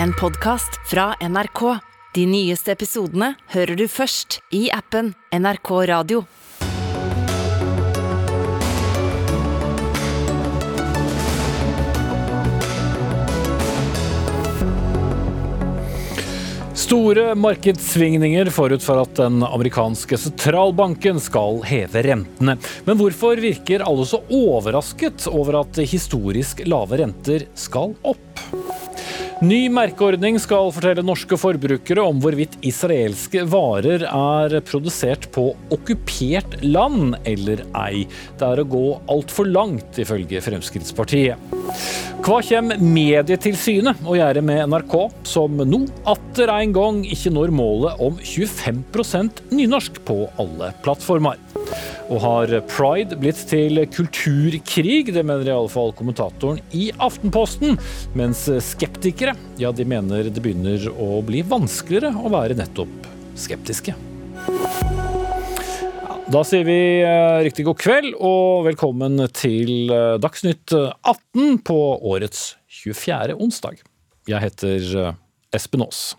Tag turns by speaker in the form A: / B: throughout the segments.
A: en podkast fra NRK. De nyeste episodene hører du først i appen NRK Radio.
B: Store markedssvingninger forut for at den amerikanske sentralbanken skal heve rentene. Men hvorfor virker alle så overrasket over at historisk lave renter skal opp? Ny merkeordning skal fortelle norske forbrukere om hvorvidt israelske varer er produsert på okkupert land eller ei. Det er å gå altfor langt, ifølge Fremskrittspartiet. Hva kommer Medietilsynet å gjøre med NRK, som nå atter en gang ikke når målet om 25% nynorsk på alle plattformer? Og har pride blitt til kulturkrig? Det mener i alle fall kommentatoren i Aftenposten. Mens skeptikere ja, de mener det begynner å bli vanskeligere å være nettopp skeptiske. Da sier vi eh, riktig god kveld og velkommen til eh, Dagsnytt 18 på årets 24. onsdag. Jeg heter eh, Espen Aas.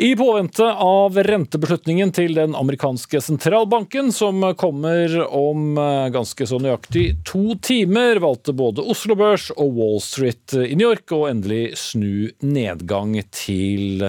B: I påvente av rentebeslutningen til den amerikanske sentralbanken, som kommer om ganske så nøyaktig to timer, valgte både Oslo Børs og Wall Street i New York å endelig snu nedgang til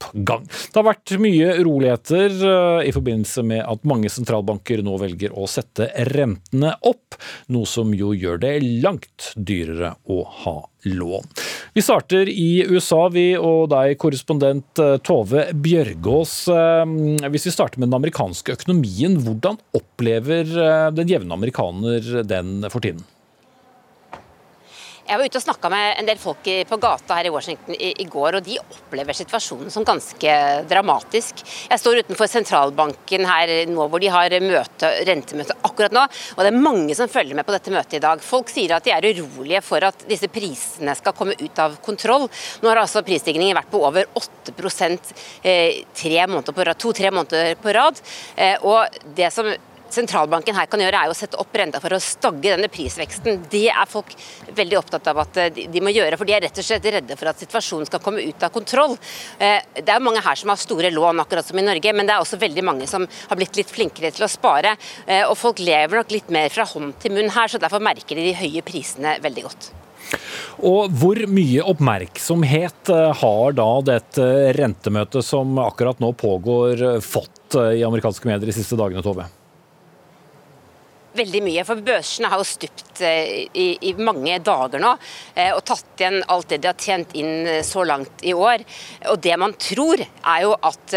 B: oppgang. Det har vært mye roligheter eh, i forbindelse med at mange sentralbanker nå velger å sette rentene opp, noe som jo gjør det langt dyrere å ha lån. Vi starter i USA, vi og deg, korrespondent eh, Tove Bjørgaas. Eh, hvis vi starter med den amerikanske økonomien, hvordan opplever den jevne amerikaner den for tiden?
C: Jeg var ute og snakka med en del folk på gata her i Washington i, går, og de opplever situasjonen som ganske dramatisk. Jeg står utenfor sentralbanken her nå hvor de har møte, rentemøte akkurat nå, og det er mange som følger med på dette møtet i dag. Folk sier at de er urolige for at disse prisene skal komme ut av kontroll. Nå har altså prisstigningen vært på over 8 eh, tre måneder på rad, to-tre måneder på rad. Eh, og det som sentralbanken her kan gjøre, er å sette opp renta for å stagge denne prisveksten. Det er folk veldig opptatt av at eh, de må gjøre, for de er rett og slett redde for at situasjonen skal komme ut av kontroll. Eh, det er mange her som har store lån, akkurat som i Norge, men det er også veldig mange som har blitt litt flinkere til å spare. Eh, og folk lever nok litt mer fra hånd til munn her, så derfor merker de de høye prisene veldig godt.
B: Og Hvor mye oppmerksomhet har da dette rentemøtet som akkurat nå pågår, fått i amerikanske medier de siste dagene, Tove?
C: Veldig mye. For børsene har jo stupt eh, i, i, mange dager nå eh, og tatt igjen alt det de har tjent inn eh, så langt i år. Og det man tror er jo at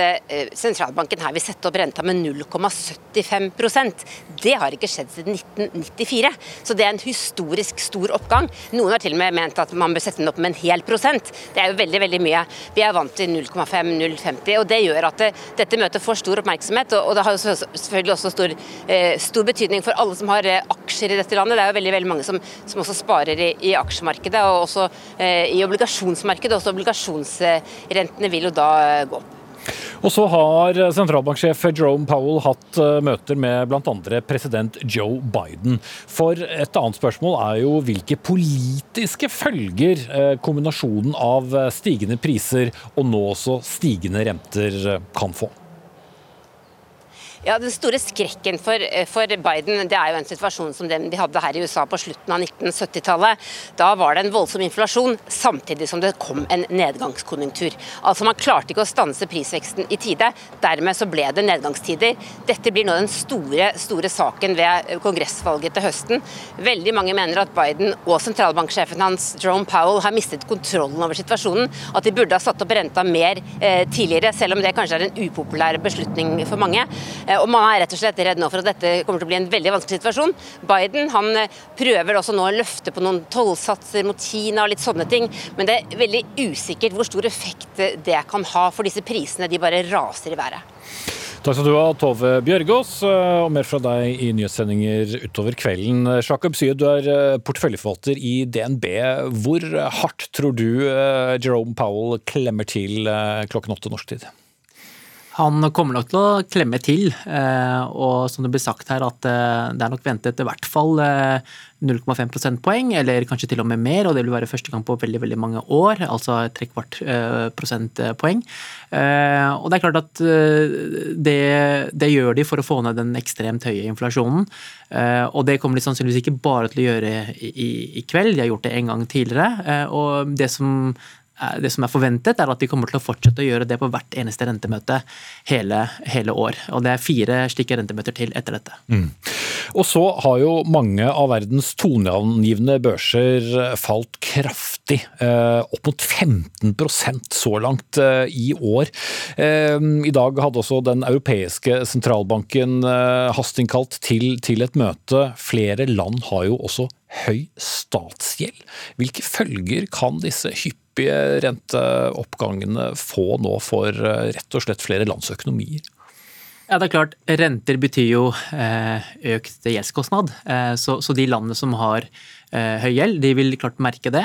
C: sentralbanken her vil sette opp renta med 0,75% Det har ikke skjedd siden 1994. Så det er en historisk stor oppgang. Noen har til og med ment at man bør sette den opp med en hel prosent. Det er jo veldig veldig mye. Vi er vant til 0,5-0,50, og det gjør at dette møtet får stor oppmerksomhet. Og, det har jo selvfølgelig også stor, stor betydning for alle som har eh, aksjer i dette landet. Det er jo veldig, veldig mange som, som også sparer i, i, aksjemarkedet og også eh, i obligasjonsmarkedet. Også obligasjonsrentene vil jo da eh, gå opp.
B: Og så har sentralbanksjef Jerome Powell hatt møter med bl.a. president Joe Biden. For et annet spørsmål er jo hvilke politiske følger kombinasjonen av stigende priser og nå også stigende renter kan få.
C: Ja, Den store skrekken for, eh, for, Biden det er jo en situasjon som den vi hadde her i USA på slutten av 1970-tallet. Da var det en voldsom inflasjon, samtidig som det kom en nedgangskonjunktur. Altså Man klarte ikke å stanse prisveksten i tide. Dermed så ble det nedgangstider. Dette blir nå den store, store saken ved kongressvalget til høsten. Veldig mange mener at Biden og sentralbanksjefen hans Jerome Powell har mistet kontrollen over situasjonen. At de burde ha satt opp renta mer eh, tidligere, selv om det kanskje er en upopulær beslutning for mange. Eh, og Man er rett og slett redd nå for at dette kommer til å bli en veldig vanskelig situasjon. Biden han eh, prøver også nå å løfte på noen tollsatser mot Kina og litt sånne ting, men det er veldig usikkert hvor stor effekt det kan ha for disse prisene. De bare raser i været.
B: Takk skal du ha, Tove Bjørgaas, eh, og mer fra deg i nyhetssendinger utover kvelden. Jakob Syed, du er porteføljeforvalter i DNB. Hvor hardt tror du Jerome Powell klemmer til klokken åtte norsk tid?
D: Han kommer nok til å klemme til, eh, og som det blir sagt her, at eh, det er nok ventet i hvert fall 0,5 eh, prosentpoeng, eller kanskje til og med mer, og det vil være første gang på veldig veldig mange år, altså trekvart prosentpoeng. Og det er klart at det, det, gjør de for å få ned den ekstremt høye inflasjonen. Og det kommer de sannsynligvis ikke bare til å gjøre i, i kveld, de har gjort det en gang tidligere. Og det som det som er forventet, er at de kommer til å fortsette å gjøre det på hvert eneste rentemøte hele, hele år. Og det er fire slike rentemøter til etter dette. Mm.
B: Og så har jo mange av verdens toneangivende børser falt kraftig. Eh, opp mot 15% så langt eh, i år. I dag hadde også den europeiske sentralbanken hastinnkalt til, til et møte. Flere land har jo også høy statsgjeld. Hvilke følger kan disse hyppige renteoppgangene få nå for eh, rett og slett flere lands økonomier?
D: Ja, det er klart. Renter betyr jo eh, økt gjeldskostnad. Eh, så, de landene som har høy gjeld, de vil klart merke det.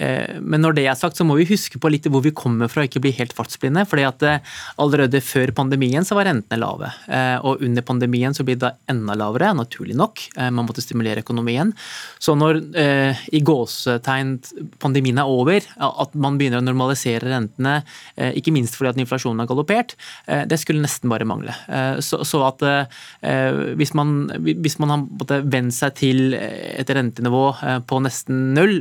D: Eh, men når det er sagt, så må vi huske på litt hvor vi kommer fra, ikke bli helt fartsblinde. fordi at eh, allerede før pandemien så var rentene lave. Eh, og under pandemien så blir det enda lavere, naturlig nok. Man måtte stimulere økonomien. Så når i gåsetegn pandemien er over, at man begynner å normalisere rentene, ikke minst fordi at inflasjonen har galoppert, det skulle nesten bare mangle. Så, at hvis man, hvis man har vent seg til et rentenivå på nesten null,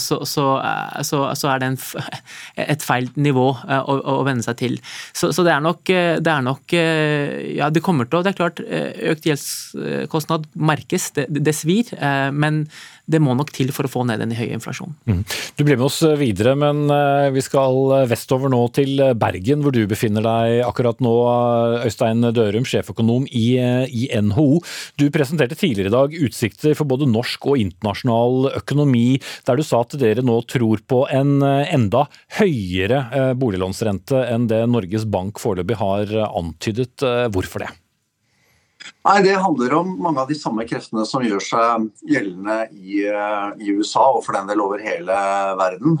D: så, så Eh, så, så er det en, et feil nivå eh, å, å, venne seg til. Så, så det, er nok, eh, det er nok Ja, det kommer til å Det er klart, økt gjeldskostnad merkes, det, det svir. Men det må nok til for å få ned den høye inflasjonen. Mm.
B: Du blir med oss videre, men vi skal vestover nå til Bergen, hvor du befinner deg akkurat nå. Øystein Dørum, sjeføkonom i, i NHO. Du presenterte tidligere i dag utsikter for både norsk og internasjonal økonomi, der du sa at dere nå tror på en eh, enda høyere eh, boliglånsrente enn det Norges Bank foreløpig har eh, antydet. Hvorfor det?
E: Nei, Det handler om mange av de samme kreftene som gjør seg gjeldende i, i, USA, og for den del over hele verden.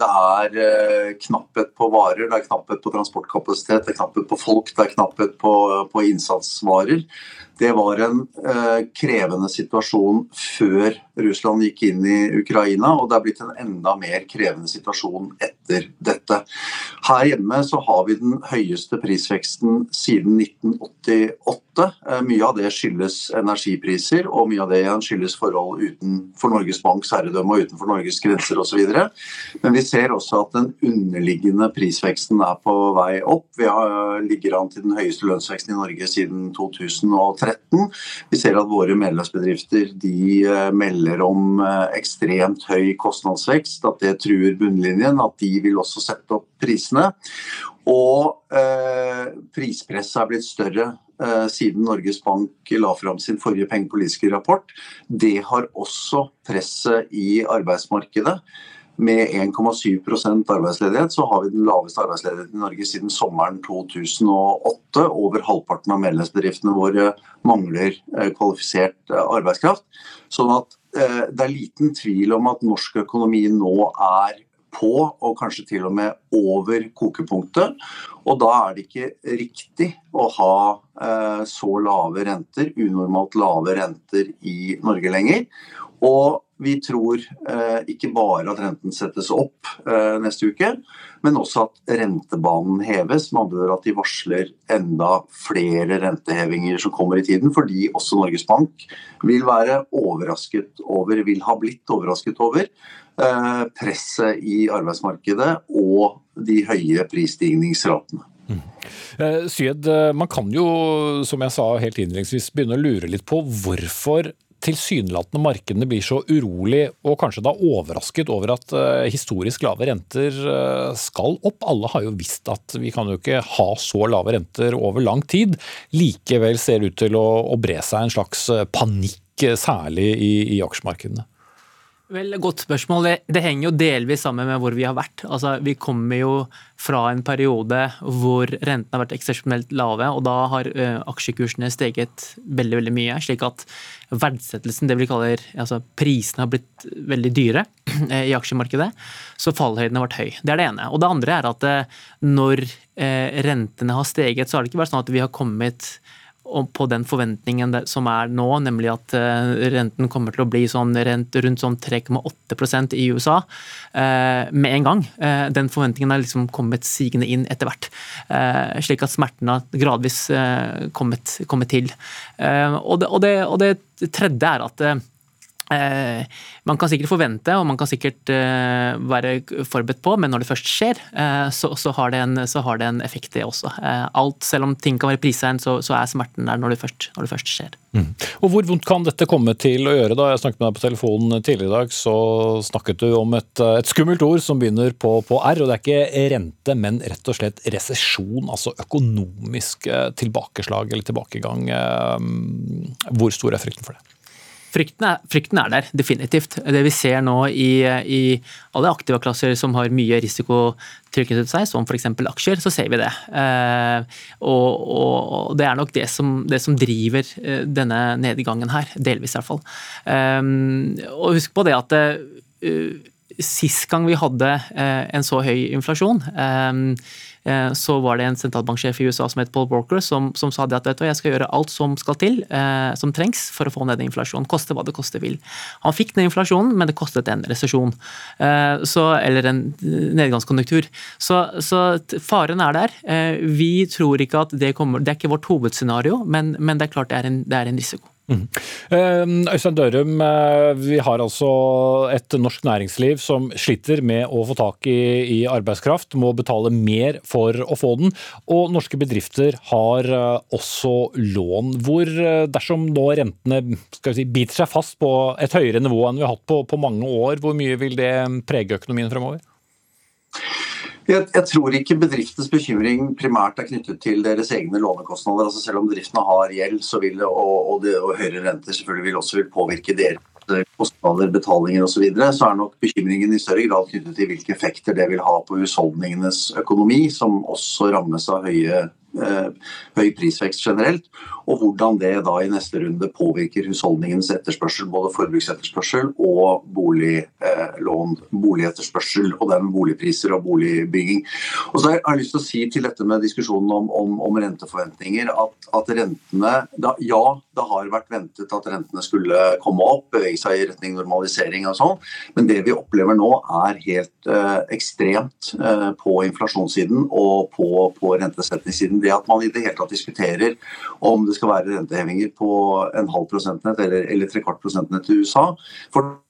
E: Det er knapphet på varer, det er knapphet på transportkapasitet, det er knapphet på folk, det er knapphet på, på innsatsvarer. Det var en eh, krevende situasjon før Russland gikk inn i Ukraina, og det er blitt en enda mer krevende situasjon etter dette. Her hjemme så har vi den høyeste prisveksten siden 1988. Eh, mye av det skyldes energipriser, og mye av det skyldes forhold utenfor Norges Banks herredømme og utenfor Norges grenser osv. Men vi ser også at den underliggende prisveksten er på vei opp. Vi har, ligger an til den høyeste lønnsveksten i Norge siden 2013. 2013. Vi ser at våre medlemsbedrifter de eh, melder om eh, ekstremt høy kostnadsvekst, at det truer bunnlinjen, at de vil også sette opp prisene. Og eh, prispresset er blitt større eh, siden Norges Bank la fram sin forrige pengepolitiske rapport. Det har også presset i arbeidsmarkedet. Med 1,7% arbeidsledighet så har vi den laveste arbeidsledigheten i Norge siden sommeren 2008. Over halvparten av medlemsbedriftene våre mangler eh, kvalifisert eh, arbeidskraft. Sånn at eh, det er liten tvil om at norsk økonomi nå er på, og kanskje til og med over kokepunktet. Og da er det ikke riktig å ha så lave renter, unormalt lave renter i Norge lenger. Og vi tror eh, ikke bare at renten settes opp eh, neste uke, men også at rentebanen heves. Med andre ord at de varsler enda flere rentehevinger som kommer i tiden. Fordi også Norges Bank vil være overrasket over, vil ha blitt overrasket over eh, presset i arbeidsmarkedet og de høye prisstigningsratene. Mm.
B: Syed, man kan jo, som jeg sa helt innledningsvis, begynne å lure litt på hvorfor tilsynelatende markedene blir så urolig og kanskje da overrasket over at uh, historisk lave renter uh, skal opp. Alle har jo visst at vi kan jo ikke ha så lave renter over lang tid. Likevel ser det ut til å bre seg en slags eh, panikk, særlig i, i aksjemarkedene.
D: Vel, Godt spørsmål. Det, det, henger jo delvis sammen med hvor vi har vært. Altså, Vi kommer jo fra en periode hvor rentene har vært eksepsjonelt lave, og da har ø, aksjekursene steget veldig veldig mye. slik at verdsettelsen, det vi kaller altså prisene, har blitt veldig dyre i aksjemarkedet. Så fallhøyden har vært høy. Det er det ene. Og det andre er at når rentene har steget, så har det ikke vært sånn at vi har kommet på den forventningen som er nå, nemlig at eh, renten kommer til å bli sånn rundt sånn 3,8% i USA eh, med en gang. Eh, den forventningen har liksom kommet sigende inn etter hvert. Slik at smertene har gradvis kommet, kommet til. Og det, og, det, og det, tredje er at man kan sikkert forvente og man kan sikkert eh, være forberedt på, men når det først skjer, eh, så, så, har, det en, så har det en effekt, det også. alt, Selv om ting kan være prisegn, så, så, er smerten der når det først, når det først skjer. Mm.
B: Og Hvor vondt kan dette komme til å gjøre? Da jeg snakket med deg på telefonen tidligere i dag, så snakket du om et, et skummelt ord som begynner på, på, R. og Det er ikke rente, men rett og slett resesjon, altså økonomisk tilbakeslag eller tilbakegang. Hvor stor er frykten for det?
D: Frykten er, frykten er, der, definitivt. Det vi ser nå i, i alle aktivaklasser som har mye risiko tilknyttet seg, som f.eks. aksjer, så ser vi det. Eh, og, og, det er nok det som, det som, driver eh, denne nedgangen her, delvis i hvert fall. Eh, og husk på det at uh, sist gang vi hadde uh, en så høy inflasjon Eh, så var det en sentralbanksjef i USA som het Paul Walker, som, som sa det at jeg skal gjøre alt som skal til, eh, som trengs for å få ned inflasjonen. Koste hva det koste vil. Han fikk ned inflasjonen, men det kostet en resesjon. Eh, eller en nedgangskonjunktur. Så, så, faren er der. Vi tror ikke at det kommer Det er ikke vårt hovedscenario, men, men det er klart det er en, det er en risiko. Mm.
B: Øystein Dørum, vi har altså et norsk næringsliv som sliter med å få tak i, i, arbeidskraft, må betale mer for å få den. Og norske bedrifter har også lån. Hvor, dersom nå rentene si, biter seg fast på et høyere nivå enn vi har hatt på, på mange år, hvor mye vil det prege økonomien fremover?
E: Jeg, jeg, tror ikke bedriftens bekymring primært er knyttet til deres egne lånekostnader. Altså selv om bedriftene har gjeld, så vil og, og, det, og høyere renter selvfølgelig vil også vil påvirke deres kostnader, betalinger osv., så, videre, så er nok bekymringen i større grad knyttet til hvilke effekter det vil ha på husholdningenes økonomi, som også rammes av høye høy prisvekst generelt, og hvordan det da i neste runde påvirker husholdningens etterspørsel, både forbruksetterspørsel og boliglån, boligetterspørsel, og den boligpriser og boligbygging. Og så har jeg lyst til å si til dette med diskusjonen om, om, om renteforventninger, at, at rentene da, Ja, det har vært ventet at rentene skulle komme opp, bevege seg i retning normalisering og sånn, men det vi opplever nå er helt eh, ekstremt eh, på inflasjonssiden og på, på rentesettingssiden. Det at man i det hele tatt diskuterer om det skal være rentehevinger på en halv prosentnett eller, eller tre kvart prosentnett til USA,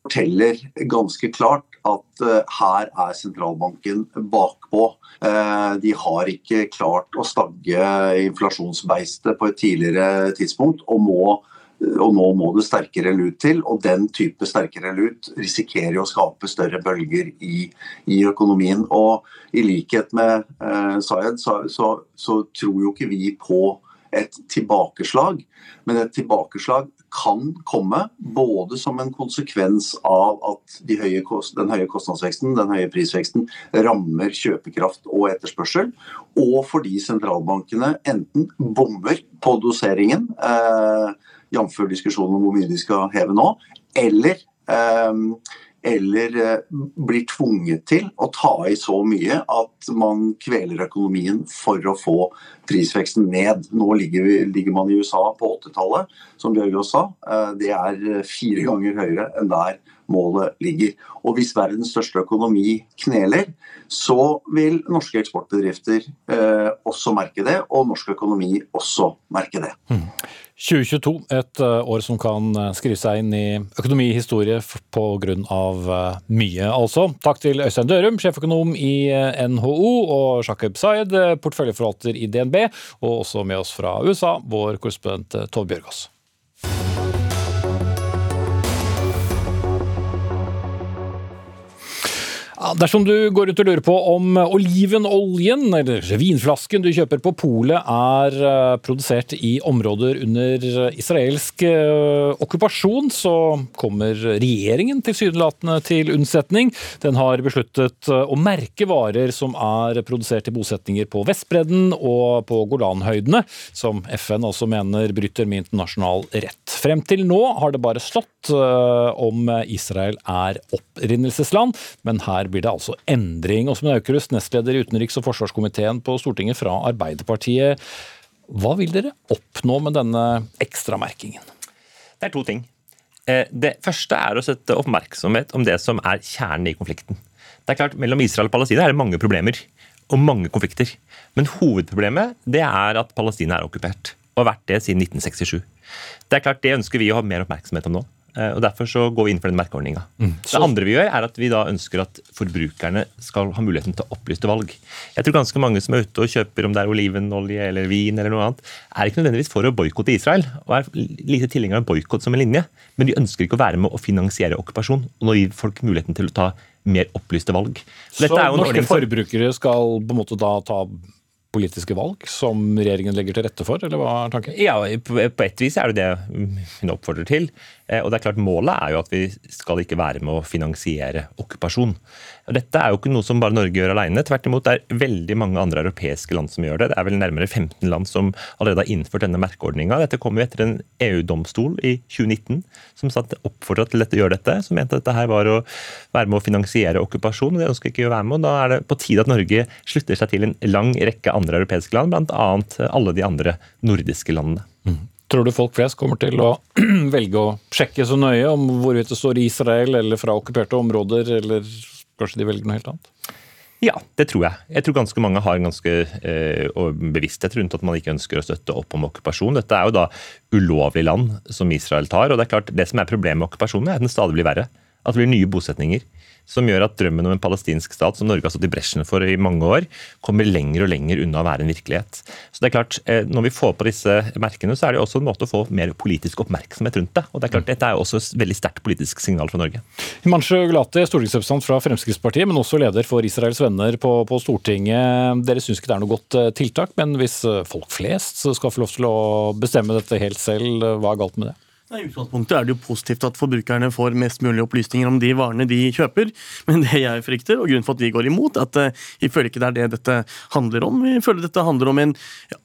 E: forteller ganske klart at uh, her er sentralbanken bakpå. Uh, de har ikke klart å stagge inflasjonsbeistet på et tidligere tidspunkt, og må og nå må det sterkere lut til, og den type sterkere lut risikerer å skape større bølger i, i økonomien. Og i likhet med eh, Sayed, så, så, så, tror jo ikke vi på et tilbakeslag. Men et tilbakeslag kan komme både som en konsekvens av at de høye den høye kostnadsveksten, den høye prisveksten, rammer kjøpekraft og etterspørsel, og fordi sentralbankene enten bommer på doseringen. Eh, jf. diskusjonen om hvor mye de skal heve nå, eller, ehm, eller eh, blir tvunget til å ta i så mye at man kveler økonomien for å få prisveksten ned. Nå ligger, vi, ligger man i USA på 80-tallet, som Bjørgaas sa. Eh, det er fire ganger høyere enn der målet ligger. Og hvis verdens største økonomi kneler, så vil norske eksportbedrifter eh, også merke det, og norsk økonomi også merke det. Mm.
B: 2022, et eh, år som kan eh, skrive seg inn i økonomihistorie pga. Eh, mye, altså. Takk til Øystein Dørum, sjeføkonom i NHO, og Shakib Sayed, porteføljeforvalter i DNB, og også med oss fra USA, vår korrespondent Tove Bjørgaas. Dersom du går ut og lurer på om olivenoljen eller vinflasken du kjøper på polet er eh, produsert i områder under israelsk eh, okkupasjon, så kommer regjeringen tilsynelatende til unnsetning. Den har besluttet eh, å merke varer som er produsert i bosetninger på Vestbredden og på Golanhøydene, som FN også mener bryter med internasjonal rett. Frem til nå har det bare stått om Israel er opprinnelsesland, men her blir det altså endring. Åsmund Aukrust, nestleder i utenriks- og forsvarskomiteen på Stortinget fra Arbeiderpartiet. Hva vil dere oppnå med denne ekstramerkingen?
F: Det er to ting. Eh, det første er å sette oppmerksomhet om det som er kjernen i konflikten. Det er klart, Mellom Israel og Palestina er det mange problemer og mange konflikter. Men hovedproblemet det er at Palestina er okkupert, og har vært det siden 1967. Det er klart, det ønsker vi å ha mer oppmerksomhet om nå. Eh, og Derfor så går vi inn for den merkeordninga. Mm, det andre vi gjør, er at vi da ønsker at forbrukerne skal ha muligheten til å opplyste valg. Jeg tror ganske mange som er ute og kjøper om det er olivenolje eller vin, eller noe annet, er ikke nødvendigvis for å boikotte Israel og er lite tilhenger av boikott som en linje, men de ønsker ikke å være med å finansiere okkupasjon. og Nå gir folk muligheten til å ta mer opplyste valg.
B: Så, så norske forbrukere skal på en måte da ta politiske valg som regjeringen legger til rette for, eller hva er tanken?
F: Ja, på et vis er det det hun oppfordrer til. Eh, og det er klart Målet er jo at vi skal ikke være med å finansiere okkupasjon. Og dette er jo ikke noe som bare Norge gjør alene. Tvert imot, det er veldig mange andre europeiske land som gjør det. Det er vel nærmere 15 land som allerede har innført denne merkeordninga. Dette kom jo etter en EU-domstol i 2019 som oppfordra til å gjøre dette. Som mente at dette her var å være med å finansiere okkupasjon. og Det ønsker ikke å være med. og Da er det på tide at Norge slutter seg til en lang rekke andre europeiske land, bl.a. alle de andre nordiske landene. Mm.
B: Tror du folk flest kommer til å velge å sjekke så nøye om hvorvidt det står Israel eller fra okkuperte områder, eller kanskje de velger noe helt annet?
F: Ja, det tror jeg. Jeg tror ganske mange har en ganske eh, bevissthet rundt at man ikke ønsker å støtte opp om okkupasjon. Dette er jo da ulovlig land som Israel tar. og Det er klart, det som er problemet med okkupasjonen, er at den stadig blir verre. At det blir nye bosetninger som gjør at drømmen om en palestinsk stat, som Norge har stått i bresjen for i mange år, kommer lenger og lenger unna å være en virkelighet. Så det er klart, eh, Når vi får på disse merkene, så er det også en måte å få mer politisk oppmerksomhet rundt det. Og det er klart, Dette er også et veldig sterkt politisk signal fra Norge.
B: Himanshu Gulati, stortingsrepresentant fra Fremskrittspartiet, men også leder for Israels venner på, på Stortinget. Dere syns ikke det er noe godt eh, tiltak, men hvis eh, folk flest skal få lov til å bestemme dette helt selv, hva er galt med det?
G: I utgangspunktet er det jo positivt at forbrukerne får mest mulig opplysninger om de varene de kjøper. Men det jeg frykter, og grunnen for at vi går imot, er at vi føler ikke det er det dette handler om. Vi føler dette handler om en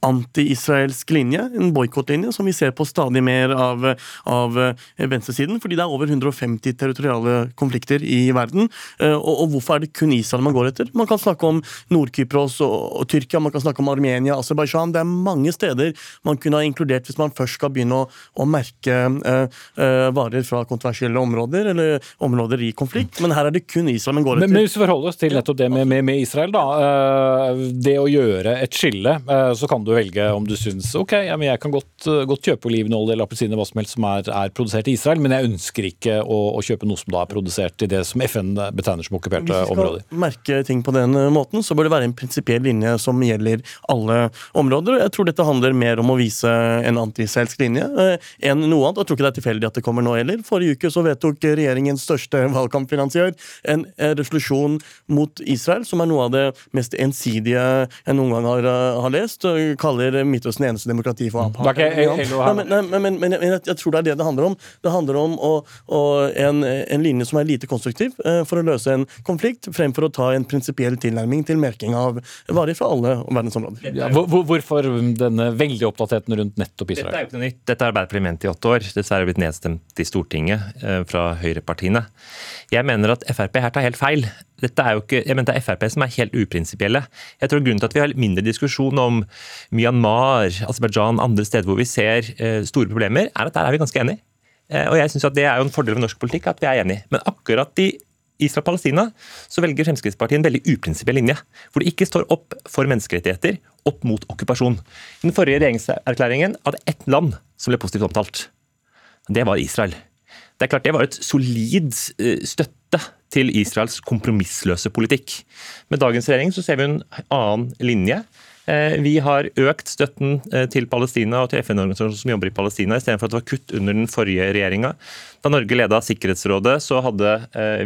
G: anti-israelsk linje, en boikottlinje, som vi ser på stadig mer av, av uh, venstresiden. Fordi det er over 150 territoriale konflikter i verden. Uh, og, og, hvorfor er det kun Israel man går etter? Man kan snakke om Nord-Kypros og, og, Tyrkia, man kan snakke om Armenia, Aserbajdsjan. Det er mange steder man kunne ha inkludert hvis man først skal begynne å, å merke Eh, eh, varer fra kontroversielle områder, eller områder i konflikt. Men her er det kun Israel man går etter.
B: Men, men hvis vi forholder oss til nettopp det med, med, med, Israel, da. Eh, det å gjøre et skille, så kan du velge om du syns ok, jeg kan godt, godt kjøpe olivenolje eller appelsiner hva som helst som er, er, produsert i Israel, men jeg ønsker ikke å, å, kjøpe noe som da er produsert i det som FN betegner som okkuperte områder.
G: Hvis vi skal merke ting på den måten, så bør det være en prinsipiell linje som gjelder alle områder. Jeg tror dette handler mer om å vise en antiselsk linje enn noe annet og jeg tror ikke det er tilfeldig at det kommer nå heller. Forrige uke så vedtok regjeringens største valgkampfinansiør en resolusjon mot Israel, som er noe av det mest ensidige jeg noen gang har, eh, har lest. Kaller Midtøsten eneste demokrati for apartheid. Men, men, men, men jeg, jeg, tror det er det det handler om. Det handler om å, å, en, en, linje som er lite konstruktiv eh, for å løse en konflikt, fremfor å ta en prinsipiell tilnærming til merking av varer fra alle verdensområder.
B: Ja, hvor, hvorfor denne veldig oppdattheten rundt nettopp Israel?
F: Dette er jo ikke noe nytt. Dette har Arbeiderpartiet ment i åtte år dessverre blitt nedstemt i Stortinget eh, fra høyrepartiene. Jeg mener at Frp her tar helt feil. Dette er jo ikke, jeg mener Det er Frp som er helt uprinsipielle. Jeg tror Grunnen til at vi har mindre diskusjon om Myanmar, Aserbajdsjan, andre steder hvor vi ser eh, store problemer, er at der er vi ganske enige. Eh, og jeg synes at Det er jo en fordel ved norsk politikk at vi er enige. Men akkurat i Israel-Palestina så velger Fremskrittspartiet en veldig uprinsipiell linje. Hvor det ikke står opp for menneskerettigheter, opp mot okkupasjon. I den forrige regjeringserklæringen hadde ett land som ble positivt omtalt det var Israel. Det er klart det var et solid eh, støtte til Israels kompromissløse politikk. Med dagens regjering så ser vi en annen linje. Eh, vi har økt støtten eh, til Palestina og til FN-organisasjoner som jobber i Palestina, istedenfor at det var kutt under den forrige regjeringa. Da Norge leda Sikkerhetsrådet, så hadde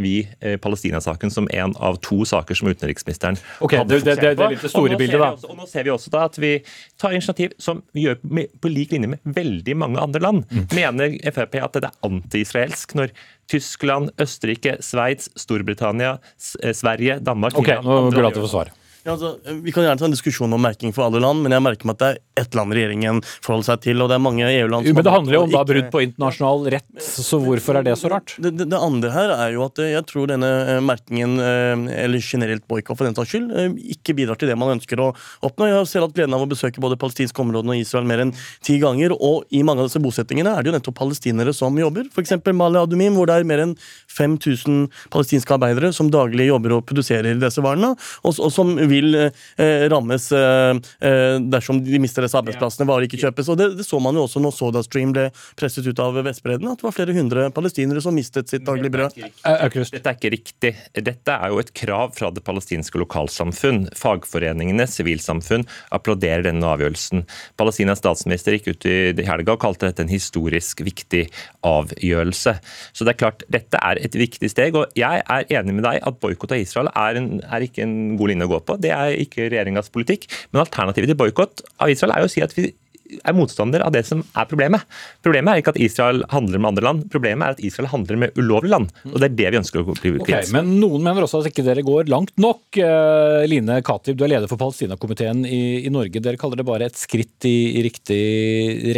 F: vi Palestina-saken som en av to saker som utenriksministeren
B: okay,
F: hadde
B: det, det, det, det store bildet, da.
F: Også, og nå ser vi også da at vi tar initiativ som vi gjør på lik linje med veldig mange andre land. Mm. Mener Frp at det er anti-israelsk når Tyskland, Østerrike, Sveits, Storbritannia, eh, Sverige, Danmark
B: Ok, nå glad for svaret.
G: Ja, altså, vi kan gjerne ta en diskusjon om merking for alle land, men jeg merker meg at det er ett land regjeringen forholder seg til, og det er mange EU-land
B: som Men det handler jo om da brudd på internasjonal rett, så hvorfor er det så rart?
G: Det, det, det, andre her er jo at eh, jeg tror denne eh, merkingen, eh, eller generelt boikott for den saks skyld, ikke bidrar til det man ønsker å oppnå. Jeg har selv hatt gleden av å besøke både palestinske områder og Israel mer enn ti ganger, og i mange av disse bosettingene er det jo nettopp palestinere som jobber. F.eks. Mali Adumim, hvor det er mer enn 5000 palestinske arbeidere som daglig jobber og produserer disse varene, og, og som vil vil eh, rammes eh, eh, dersom de mister disse arbeidsplassene, varer ikke kjøpes. Og det, det, så man jo også når SodaStream ble presset ut av Vestbredden, at det var flere hundre palestinere som mistet sitt daglige brød.
F: Dette er ikke riktig. Dette er jo et krav fra det palestinske lokalsamfunn. Fagforeningene, sivilsamfunn, applauderer denne avgjørelsen. Palestinas statsminister gikk ut i helga og kalte dette en historisk viktig avgjørelse. Så det er klart, dette er et viktig steg. og Jeg er enig med deg at boikott av Israel er, en, er ikke en god linje å gå på. Det er ikke regjeringas politikk. Men alternativet til boikott av Israel er jo å si at vi er motstander av det som er problemet. Problemet er ikke at Israel handler med andre land, problemet er at Israel handler med ulovlige land. og Det er det vi ønsker å bli kvitt.
B: Okay, men noen mener også at ikke dere går langt nok. Uh, Line Katib, du er leder for Palestinakomiteen i, i Norge. Dere kaller det bare et skritt i, i riktig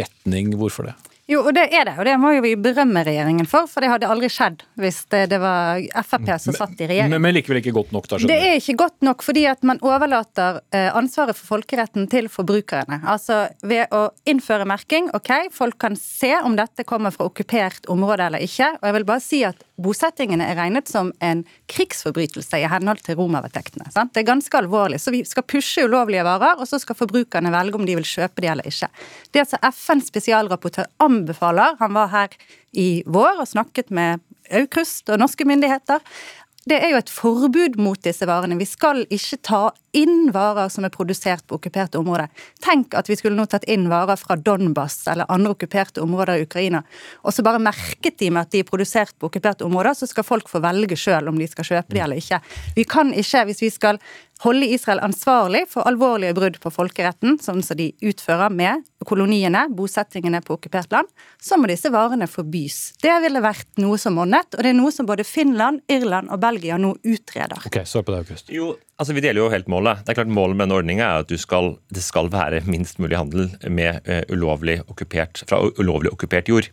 B: retning. Hvorfor det?
H: Jo, og det er det. Og det må jo vi berømme regjeringen for, for det hadde aldri skjedd hvis det, det var Frp som satt i regjering.
B: Men, men, likevel ikke godt nok, da?
H: Det er ikke godt nok fordi at man overlater eh, ansvaret for folkeretten til forbrukerne. Altså ved å innføre merking, OK, folk kan se om dette kommer fra okkupert område eller ikke. Og jeg vil bare si at bosettingene er regnet som en krigsforbrytelse i henhold til Roma-vedtektene. Det er ganske alvorlig. Så vi skal pushe ulovlige varer, og så skal forbrukerne velge om de vil kjøpe de eller ikke. Det som FNs spesialrapportør anbefaler, han var her i vår og snakket med Aukrust og norske myndigheter, det er jo et forbud mot disse varene. Vi skal ikke ta inn varer som er produsert på okkuperte områder. Tenk at vi skulle nå tatt inn varer fra Donbas eller andre okkuperte områder i Ukraina, og så bare merket de med at de er produsert på okkuperte områder, så skal folk få velge sjøl om de skal kjøpe de eller ikke. Vi kan ikke, hvis vi skal holde Israel ansvarlig for alvorlige brudd på folkeretten, sånn som de utfører med koloniene, bosettingene på okkupert land, så må disse varene forbys. Det ville vært noe som monnet, og det er noe som både Finland, Irland og Belgia nå utreder.
B: Ok, svar på det, August.
F: Jo, altså Vi deler jo helt målet. Det er klart Målet med denne ordninga er at skal, det skal være minst mulig handel med uh, ulovlig okkupert, fra ulovlig okkupert jord.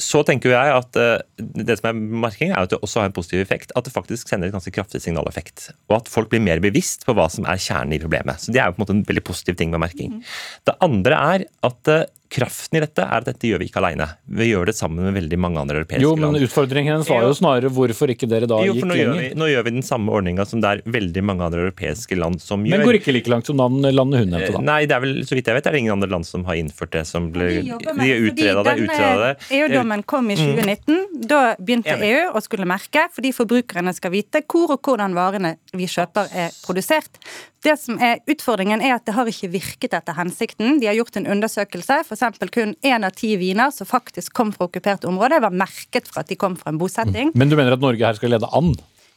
F: Så tenker jeg at eh, det som er markering er at det også har en positiv effekt. At det faktisk sender et ganske kraftig signaleffekt. Og at folk blir mer bevisst på hva som er kjernen i problemet. Så Det er jo på en måte en veldig positiv ting med merking. Mm. Det andre er at eh, kraften i dette er at dette gjør vi ikke alene. Vi gjør det sammen med veldig mange andre europeiske
B: land. Jo, men Utfordringen hennes var jo snarere hvorfor ikke dere da jo, gikk
F: lenger. Vi, nå gjør vi den samme ordninga som det er veldig mange andre europeiske land som
B: gjør. Men går ikke like langt som landet hun nevnte, da?
F: Nei, det er vel, så vidt jeg vet, er det ingen andre land som har innført det. som ble, De har utreda det. utreda det.
H: EU-dommen kom i 2019. Mm. Da begynte EU å skulle merke, fordi forbrukerne skal vite hvor og hvordan varene vi kjøper er produsert. Det som er Utfordringen er at det har ikke virket etter hensikten. De har gjort en undersøkelse. F.eks. kun én av ti viner som faktisk kom fra okkupert område, var merket for at de kom fra en bosetting.
B: Men du mener at Norge her skal lede an?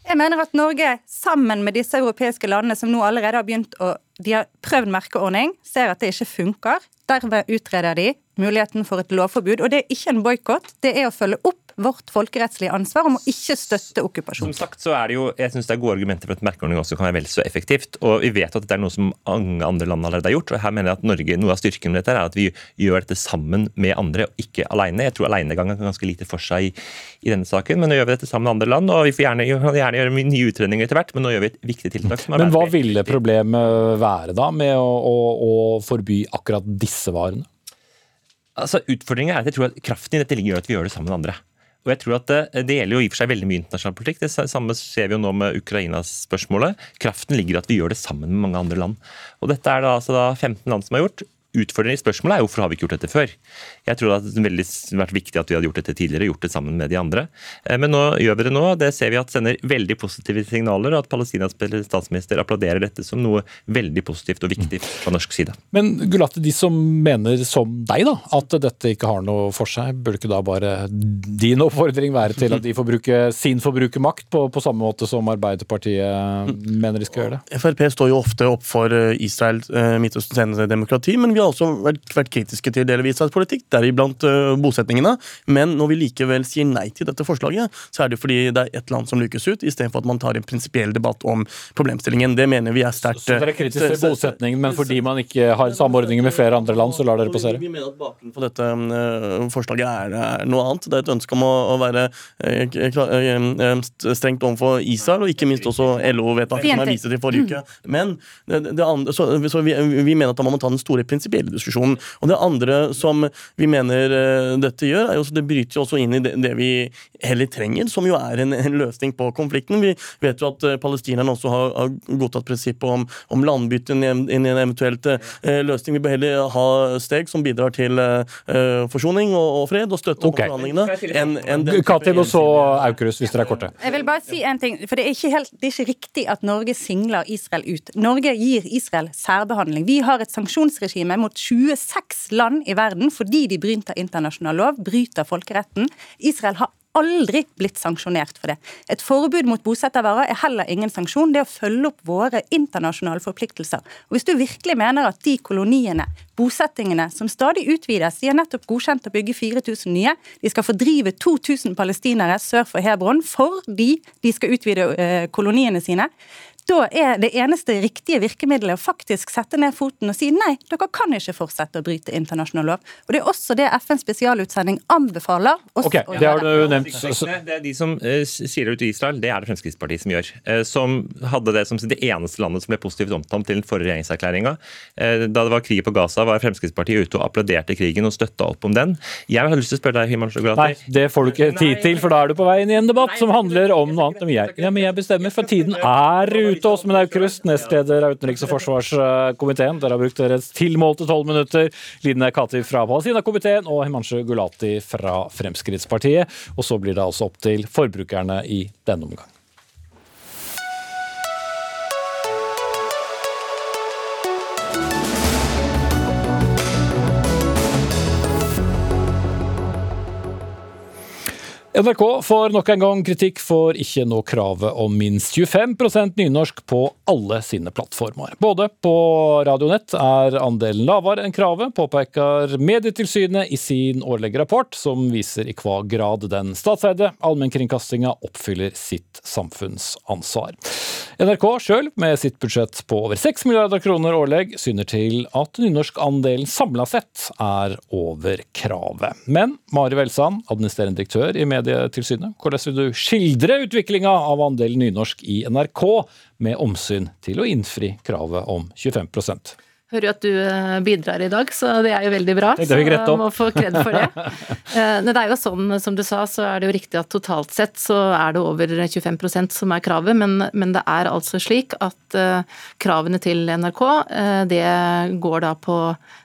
H: Jeg mener at Norge, sammen med disse europeiske landene som nå allerede har begynt å De har prøvd merkeordning, ser at det ikke funker. Derved utreder de muligheten for et lovforbud. Og det er ikke en boikott, det er å følge opp vårt folkerettslige ansvar om å ikke støtte okkupasjon.
F: Som sagt så er det jo, jeg synes det er gode argumenter for at merkeordning også kan være vel så effektivt. og Vi vet at dette er noe som mange andre land allerede har gjort. og her mener jeg at Norge, Noe av styrken med dette er at vi gjør dette sammen med andre, og ikke alene. Jeg tror alenegang kan ganske lite for seg i, i, denne saken, men nå gjør vi dette sammen med andre land. og Vi får gjerne, gjerne gjøre nye utredninger etter hvert, men nå gjør vi et viktig tiltak.
B: men hva ville problemet være da med å, å, å forby akkurat disse varene?
F: Altså, Utfordringen er at jeg tror at kraften i dette ligger i at vi gjør det sammen med andre. Og jeg tror at det, det, gjelder jo i og for seg veldig mye internasjonal politikk. Det samme ser vi jo nå med Ukrainas-spørsmålet. Kraften ligger i at vi gjør det sammen med mange andre land. Og dette er det altså da 15 land som har gjort. Utfordringen i spørsmålet er hvorfor har vi ikke gjort dette før? Jeg tror det hadde veldig vært viktig at vi hadde gjort dette tidligere, gjort det sammen med de andre. Eh, men nå gjør vi det nå. Det ser vi at sender veldig positive signaler, og at Palestinas statsminister applauderer dette som noe veldig positivt og viktig fra norsk side.
B: Men Gulati, de som mener som deg da, at dette ikke har noe for seg, burde ikke da bare din oppfordring være til at de får bruke sin forbrukermakt på, på samme måte som Arbeiderpartiet mener de skal gjøre det?
G: Frp står jo ofte opp for Israel, Midtøstens eneste demokrati, men vi har også vært, vært kritiske til deler av Israels politikk, deriblant uh, bosetningene. Men når vi likevel sier nei til dette forslaget, så er det fordi det er ett land som lukes ut, istedenfor at man tar en prinsipiell debatt om problemstillingen. Det mener vi er sterkt
B: Så dere er kritiske til bosetningen, men fordi man ikke har samordninger med flere andre land, så lar dere passere?
G: Vi mener at bakgrunnen for dette uh, forslaget er, er, noe annet. Det er et ønske om å, å være uh, strengt overfor Israel, og ikke minst også LO-vedtaket som er vist til forrige uke. Men det, det andre, så, så vi, vi, mener at da må man ta den store prinsipielle diskusjonen. Og det andre som vi mener uh, dette gjør, er jo det bryter jo også inn i det, det, vi heller trenger, som jo er en, en, løsning på konflikten. Vi vet jo at uh, palestinerne også har, har godtatt prinsippet om, om landbytte inn i en eventuelt eh, løsning. Vi bør heller ha steg som bidrar til forsoning og, og, fred, og støtte okay. forhandlingene.
B: En, Katib og så Aukrust, hvis dere er korte.
H: Jeg vil bare si en ting, for det er ikke, helt, det er ikke riktig at Norge singler Israel ut. Norge gir Israel særbehandling. Vi har et sanksjonsregime mot 26 land i verden fordi de bryter internasjonal lov, bryter folkeretten. Israel har aldri blitt sanksjonert for det. Et forbud mot bosettervarer er heller ingen sanksjon. Det er å følge opp våre internasjonale forpliktelser. Og Hvis du virkelig mener at de koloniene, bosettingene, som stadig utvides De har nettopp godkjent å bygge 4000 nye. De skal fordrive 2000 palestinere sør for Hebron fordi de skal utvide eh, koloniene sine. Da er det eneste riktige virkemidlet å faktisk sette ned foten og si nei, dere kan ikke fortsette å bryte internasjonal lov. Og Det er også det FNs spesialutsending anbefaler.
B: Ok, det har du nevnt.
F: Det er de som uh, sier det ut i Israel, det er det Fremskrittspartiet som gjør. Uh, som hadde det som det eneste landet som ble positivt omtalt til den forrige regjeringserklæringa. Uh, da det var krig på Gaza, var Fremskrittspartiet ute og applauderte krigen og støtta opp om den. Jeg har lyst til å spørre deg, Himan Gulati.
B: Nei, det får du ikke tid til, for da er du på vei inn i en debatt som handler om noe annet. Men jeg, ja, men jeg bestemmer, for tiden er ute ute. Åsmund Aukrust, leder av utenriks- og forsvarskomiteen. Dere har brukt deres tilmålte tolv minutter. Line Kati fra Palestina-komiteen og Himanshu Gulati fra Fremskrittspartiet. Og så blir det altså opp til forbrukerne i denne omgang. NRK får nok en gang kritikk for ikke nå kravet om minst 25% nynorsk på alle sine plattformer. Både på Radionett er andelen lavere enn kravet, påpeker Medietilsynet i sin årlige rapport, som viser i hva grad den statseide allmennkringkastinga oppfyller sitt samfunnsansvar. NRK sjøl, med sitt budsjett på over 6 milliarder kroner årlig, syner til at nynorskandelen samla sett er over kravet. Men Mari Velsand, administrerende direktør i Medietilsynet, Medietilsynet. Hvordan vil du skildre utviklinga av andelen nynorsk i NRK, med omsyn til å innfri kravet om 25
I: hører jo at du eh, bidrar i dag, så det er jo veldig bra.
B: Det så
I: jeg må få kred for det. Men det er jo sånn, som du sa, så er det jo riktig at totalt sett så er det over 25% som er kravet, men, men, det er altså slik at uh, kravene til NRK det går da på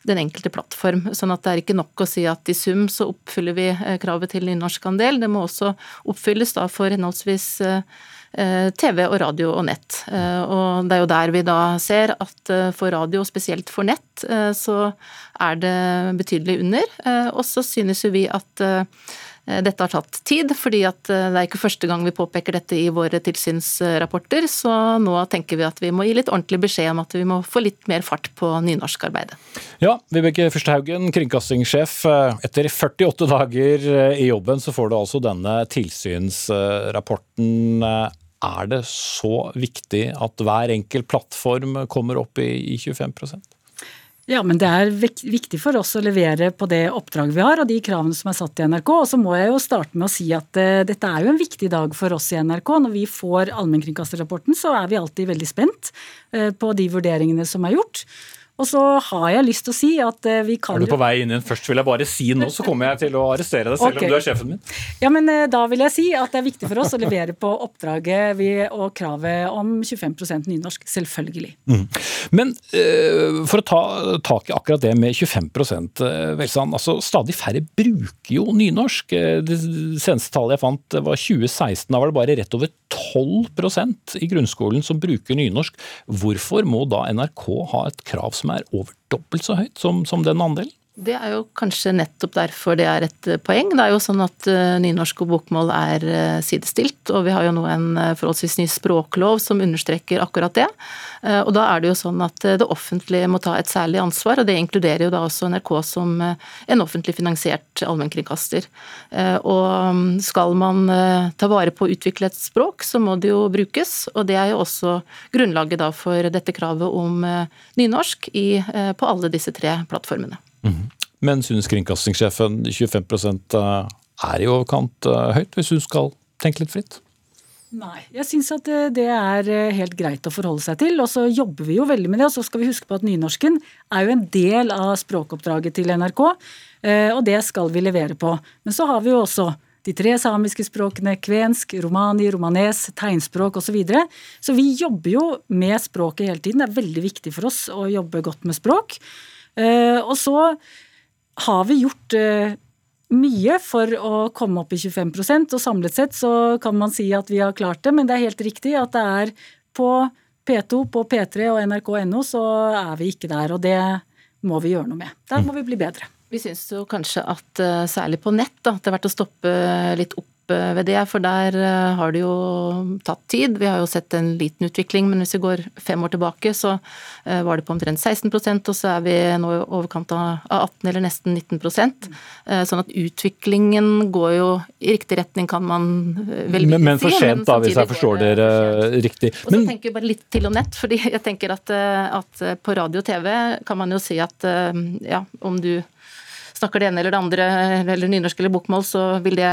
I: den enkelte plattform. Sånn at det er ikke nok å si at i sum så oppfyller vi kravet til nynorskandel. Det må også oppfylles da for henholdsvis Eh, TV og radio og nett. Eh, og det er jo der vi da ser at eh, for radio, spesielt for nett, så er det betydelig under. Og så synes jo vi at dette har tatt tid, fordi det er ikke første gang vi påpeker dette i våre tilsynsrapporter, så nå tenker vi at vi må gi litt ordentlig beskjed om at vi må få litt mer fart på nynorskarbeidet.
B: Ja, Vibeke Førstehaugen, kringkastingssjef. Etter 48 dager i jobben så får du altså denne tilsynsrapporten. Er det så viktig at hver enkelt plattform kommer opp i 25%
J: ja, men det er viktig for oss å levere på det oppdraget vi har og de kravene som er satt i NRK. Og så må jeg jo starte med å si at uh, dette er jo en viktig dag for oss i NRK. Når vi får allmennkringkasterrapporten, så er vi alltid veldig spent uh, på de vurderingene som er gjort. Og så har jeg lyst til å si at eh, vi kan
B: Er du på vei inn igjen? Først vil jeg bare si nå, så kommer jeg til å arrestere deg selv
J: okay.
B: om du er sjefen min.
J: Ja, men eh, da vil jeg si at det er viktig for oss å levere på oppdraget vi, og kravet om 25% nynorsk. Selvfølgelig.
B: Men uh, for å ta tak i akkurat det med 25 uh, Velsan, altså stadig færre bruker jo nynorsk. Det seneste tallet jeg fant var 2016. Da var det bare rett over 12% i grunnskolen som bruker nynorsk. Hvorfor må da NRK ha et krav som er over dobbelt så høyt som, som den andelen?
I: Det er jo kanskje nettopp derfor det er et eh, poeng. Det er jo sånn at eh, nynorsk og bokmål er eh, sidestilt, og vi har jo nå en forholdsvis ny språklov som understreker akkurat det. Og da er det jo sånn at det offentlige må ta et særlig ansvar, og det inkluderer jo da også NRK som en offentlig finansiert allmennkringkaster. Og mm, skal man ta vare på å utvikle et språk, så må det jo brukes, og det er jo også grunnlaget da for dette kravet om nynorsk på alle disse tre plattformene.
B: Men synes kringkastingssjefen 25 er i overkant eh, høyt, hvis hun skal tenke litt fritt?
J: Nei, jeg syns at eh, det er eh, helt greit å forholde seg til. Og så jobber vi jo veldig med det. Og så skal vi huske på at nynorsken er jo en del av språkoppdraget til NRK, eh, og det skal vi levere på. Men så har vi jo også de tre samiske språkene kvensk, romani, romanes, tegnspråk osv. Så, videre. så vi jobber jo med språket hele tiden. Det er veldig viktig for oss å jobbe godt med språk. Eh, Og så har vi gjort eh, mye for å komme opp i 25% og samlet sett så kan man si at vi har klart det, men det er helt riktig at det er på P2, på P3 og nrk.no så er vi ikke der, og det må vi gjøre noe med. Der må vi bli bedre.
I: Vi syns jo kanskje at eh, særlig på nett da, det er verdt å stoppe litt opp ved det, for der eh, har det jo tatt tid. Vi har jo sett en liten utvikling, men hvis vi går fem år tilbake, så eh, var det på omtrent 16% og så er vi nå i overkant av av 18 eller nesten 19% Eh, Sånn at utviklingen går jo i riktig retning, kan man vel si.
B: Men, men for sent, da, hvis jeg forstår dere riktig.
I: Og så
B: Men
I: tenker jeg bare litt til om nett, fordi jeg tenker at, eh, at på radio og TV kan man jo si at eh, ja, om du snakker det ene eller det andre, eller nynorsk eller bokmål, så vil det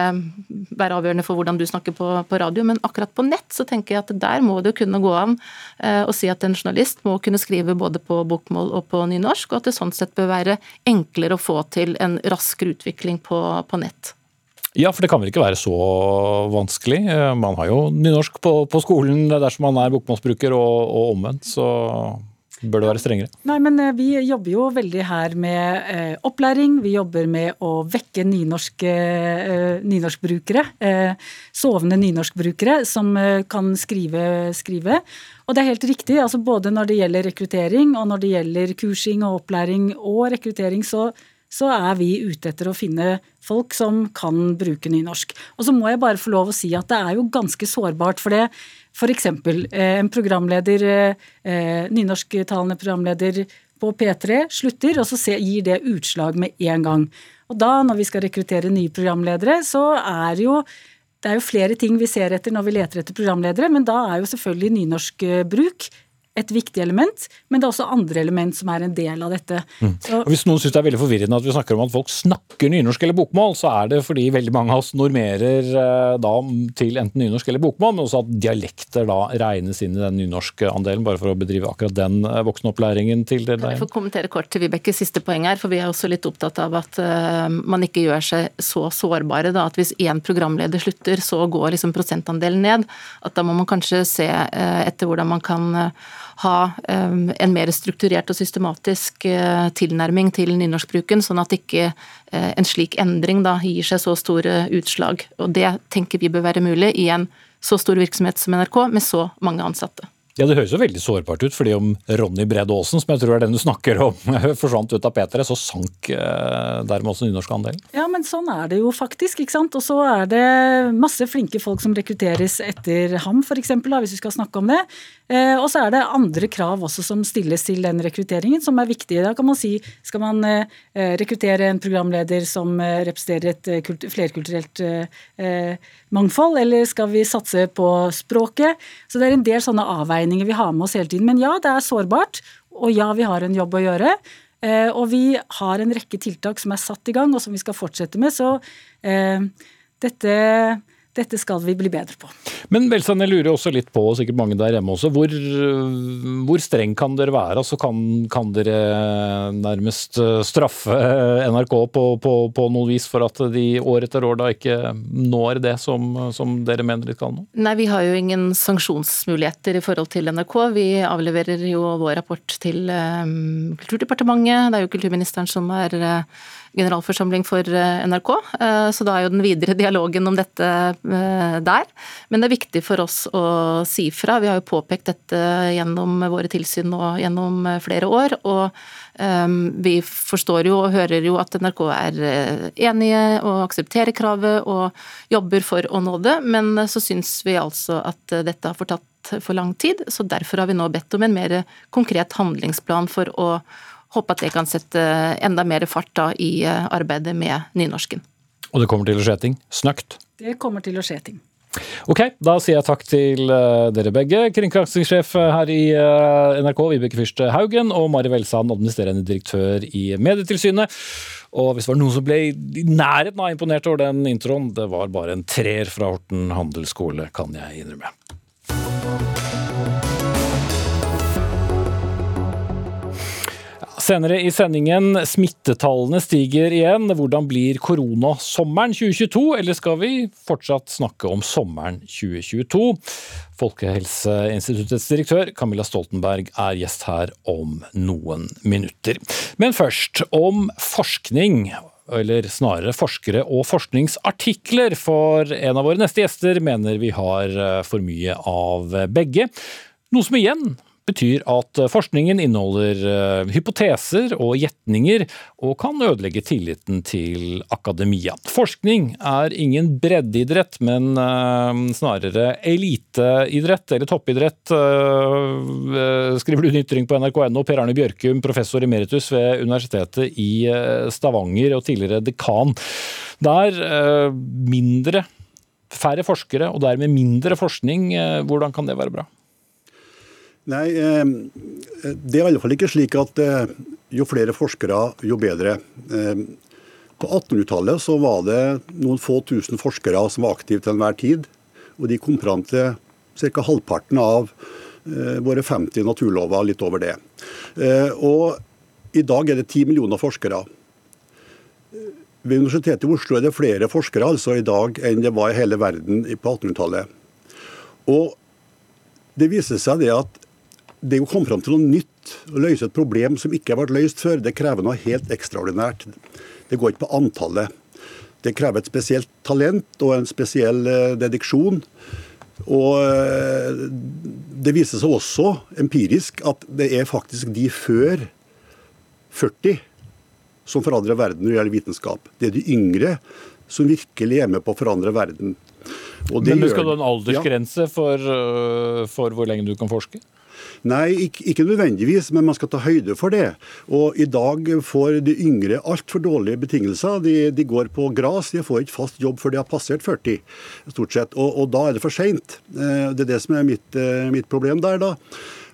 I: være avgjørende for hvordan du snakker på, på radio. Men akkurat på nett så tenker jeg at der må det kunne gå an eh, å si at en journalist må kunne skrive både på bokmål og på nynorsk, og at det sånn sett bør være enklere å få til en raskere utvikling på, på nett.
B: Ja, for det kan vel ikke være så vanskelig. Eh, Man har jo nynorsk på, på skolen dersom man er bokmålsbruker, og, og omvendt, så bør det være strengere.
J: Nei, men eh, vi jobber jo veldig her med eh, opplæring. Vi jobber med å vekke nynorske, eh, nynorskbrukere. Eh, sovende nynorskbrukere som eh, kan skrive, skrive. Og det er helt riktig. altså Både når det gjelder rekruttering, og når det gjelder kursing og opplæring og rekruttering, så, så er vi ute etter å finne folk som kan bruke nynorsk. Og så må jeg bare få lov å si at det er jo ganske sårbart. for det F.eks. en programleder, eh, nynorsktalende programleder på P3 slutter, og så gir det utslag med en gang. Og da, når vi skal rekruttere nye programledere, så er jo det er jo flere ting vi ser etter når vi leter etter programledere, men da er jo selvfølgelig nynorskbruk et viktig element, men det er også andre element som er en del av dette. Så,
B: Og Hvis noen syns det er veldig forvirrende at vi snakker om at folk snakker nynorsk eller bokmål, så er det fordi veldig mange av oss normerer eh, da til enten nynorsk eller bokmål, men også at dialekter da regnes inn i den nynorske andelen, bare for å bedrive akkurat den eh, voksenopplæringen til det
I: Kan jeg
B: der.
I: få kommentere kort til Vibekes siste poeng her, for vi er også litt opptatt av at eh, man ikke gjør seg så sårbare. Da, at hvis én programleder slutter, så går liksom prosentandelen ned. At da må man kanskje se eh, etter hvordan man kan eh, ha en mer strukturert og systematisk eh, tilnærming til nynorskbruken, sånn at ikke eh, en slik endring da gir seg så store utslag. Og det tenker vi bør være mulig i en så stor virksomhet som NRK, med så mange ansatte.
B: Ja, Det høres jo veldig sårbart ut, fordi om Ronny Brede Aasen, som jeg tror er den du snakker om, forsvant ut av P3, så sank eh, dermed også nynorskandelen.
J: Ja, men sånn er det jo faktisk, ikke sant. Og så er det masse flinke folk som rekrutteres etter ham, f.eks., hvis vi skal snakke om det. Eh, og så er det andre krav også som stilles til den rekrutteringen, som er viktige. Da kan man si skal man eh, rekruttere en programleder som eh, representerer et eh, kult- flerkulturelt eh, mangfold, eller skal vi satse på språket? Så det er en del sånne avveininger vi har med oss hele tiden. Men ja, det er sårbart, og ja, vi har en jobb å gjøre. Eh, og vi har en rekke tiltak som er satt i gang, og som vi skal fortsette med. Så eh, dette, dette skal vi bli bedre på.
B: Men Velstand, jeg lurer også litt på, og sikkert mange der hjemme også, hvor, hvor streng kan dere være? Altså, kan, kan dere nærmest straffe NRK på, på, på noe vis for at de år etter år da ikke når det som, som dere mener de skal nå?
I: Nei, vi har jo ingen sanksjonsmuligheter i forhold til NRK. Vi avleverer jo vår rapport til um, Kulturdepartementet. Det er jo kulturministeren som er uh, generalforsamling for eh, NRK, eh, så da er jo den videre dialogen om dette eh, der. Men det er viktig for oss å si fra. Vi har jo påpekt dette gjennom våre tilsyn og gjennom flere år. og vi forstår jo og hører jo at NRK er enige og aksepterer kravet og jobber for å nå det, men så syns vi altså at dette har fortatt for lang tid. Så derfor har vi nå bedt om en mer konkret handlingsplan for å håper at det kan sette enda mer fart da i eh, arbeidet med nynorsken.
B: Og det kommer til å skje ting snøkt?
J: Det kommer til å skje ting.
B: Ok, da sier jeg takk til uh, dere begge. Kringkastingssjef her i NRK, Vibeke Fyrste Haugen, og Mari Velsand, administrerende direktør i Medietilsynet. Og hvis det var noen som ble i nærheten av imponert over den introen, det var bare en treer fra Horten handelsskole, kan jeg innrømme. Senere i sendingen, smittetallene stiger igjen. Hvordan blir koronasommeren 2022, eller skal vi fortsatt snakke om sommeren 2022? Folkehelseinstituttets direktør Camilla Stoltenberg er gjest her om noen minutter. Men først om forskning eller snarere forskere og forskningsartikler, for en av våre neste gjester mener vi har for mye av begge. Noe som igjen betyr at forskningen inneholder eh, hypoteser og gjetninger, og kan ødelegge tilliten til akademia. Forskning er ingen breddeidrett, men eh, snarere eliteidrett, eller toppidrett, eh, skriver du en ytring på nrk.no. Per Arne Bjørkum, professor emeritus ved Universitetet i Stavanger og tidligere dekan. Der mindre, færre forskere og dermed mindre forskning, hvordan kan det være bra?
K: Nei, ehm, det er i alle fall ikke slik at eh, jo flere forskere, jo bedre. På 1800-tallet så var det noen få tusen forskere som var aktive til enhver tid. Og de kom fram til ca. halvparten av eh, våre 50 naturlover, litt over det. Eh, og i dag er det 10 millioner forskere. Ved Universitetet i Oslo er det flere forskere altså i dag enn det var i hele verden på 1800-tallet. Og det viser seg det at det å komme fram til noe nytt og løse et problem som ikke har vært løst før, det krever noe helt ekstraordinært. Det går ikke på antallet. Det krever et spesielt talent og en spesiell eh, dediksjon. Og eh, det viser seg også empirisk at det er faktisk de før 40 som forandrer verden når det gjelder vitenskap. Det er de yngre som virkelig er med på å forandre verden.
B: Men Skal du ha en aldersgrense ja. for, eh, for hvor lenge du kan forske?
K: Nei, ikke, nødvendigvis, men man skal ta høyde for det. Og I dag får de yngre altfor dårlige betingelser. De, de, går på gras, de får ikke fast jobb før de har passert 40, stort sett. Og, og da er det for seint. Eh, det er det som er mitt, eh, mitt problem der, da.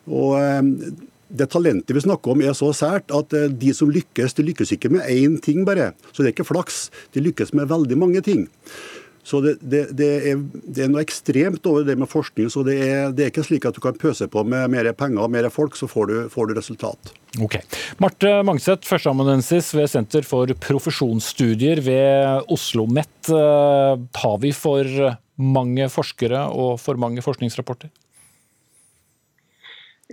K: Og eh, det talentet vi snakker om er så sært at de som lykkes, de lykkes ikke med én ting bare. Så det er ikke flaks. De lykkes med veldig mange ting. Så det, det, det, er, det, er, noe ekstremt over det med forskning. så det er, er, ikke slik at du kan pøse på med mer penger og mer folk, så får du, får du resultat.
B: Ok. Marte Mangseth, førsteamanuensis ved Senter for profesjonsstudier ved Oslo OsloMet. Eh, har vi for mange forskere og for mange forskningsrapporter?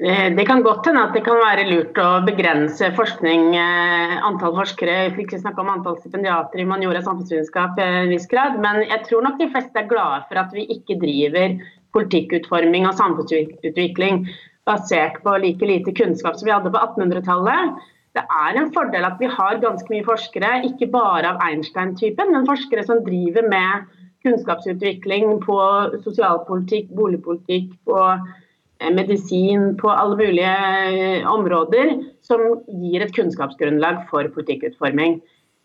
L: Eh, det kan godt hende at det kan være lurt å begrense forskning, eh, antall forskere, vi fikk ikke snakke om antall stipendiater. I humaniora og samfunnsvitenskap i en viss grad, men jeg tror nok de fleste er glade for at vi ikke driver politikkutforming og samfunnsutvikling basert på like lite kunnskap som vi hadde på 1800-tallet. Det er en fordel at vi har ganske mye forskere, ikke bare av Einstein-typen, men forskere som driver med kunnskapsutvikling på sosialpolitikk, boligpolitikk, på Eh, medisin på alle mulige eh, områder som gir et kunnskapsgrunnlag for politikkutforming.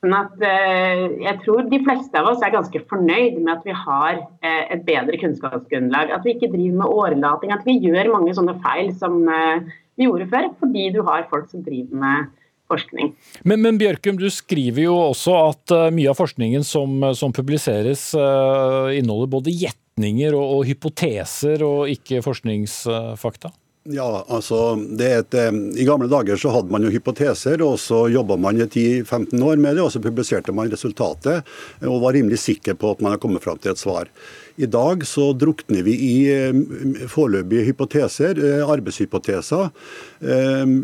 L: Sånn at, eh, jeg tror de fleste av oss er ganske fornøyd med at vi har et bedre kunnskapsgrunnlag. At vi ikke driver med årelating, at vi gjør mange sånne feil som vi gjorde før, fordi du har folk som driver med forskning.
B: Men, men, Bjørkum, du skriver jo også at mye av forskningen som, som publiseres inneholder både gjetninger og, og, hypoteser og ikke forskningsfakta?
K: Ja, altså, et, eh, I gamle dager så hadde man jo hypoteser, og så jobba man i 10-15 år med det, og så publiserte man resultatet og var rimelig sikker på at man har kommet fram til et svar. I dag så drukner vi i eh, foreløpige hypoteser, eh, arbeidshypoteser,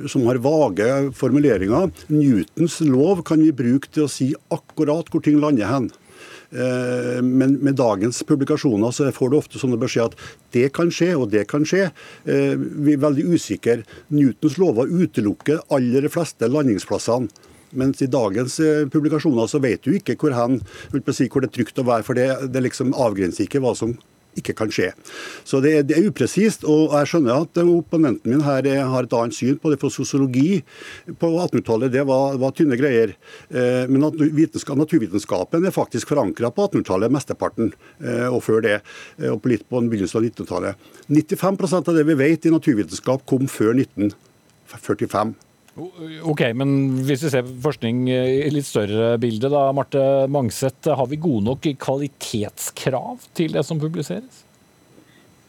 K: som har vage formuleringer. Newtons lov kan vi bruke til å si akkurat hvor ting lander hen. Eh, men med dagens publikasjoner så får du ofte sånne beskjed at det kan skje, og det kan skje. Eh, vi er veldig usikre. Newtons lover utelukker aller fleste landingsplassene. Mens i dagens eh, publikasjoner så vet du ikke hvor, hen, si, hvor det er trygt å være, for det, det liksom avgrenser ikke hva som ikke kan skje. Så det er, det er, upresist. og Jeg skjønner at opponenten min her har et annet syn på det. For sosiologi på 1800-tallet det var, var, tynne greier. Eh, men at naturvitenskapen er faktisk forankra på 1800-tallet, mesteparten, eh, og før det. Eh, og på litt på begynnelsen av 1900-tallet. 95% av det vi vet i naturvitenskap kom før 1945.
B: Ok, men hvis vi ser forskning i litt større bilde, da, Marte Mangseth, har vi gode nok kvalitetskrav til det som publiseres?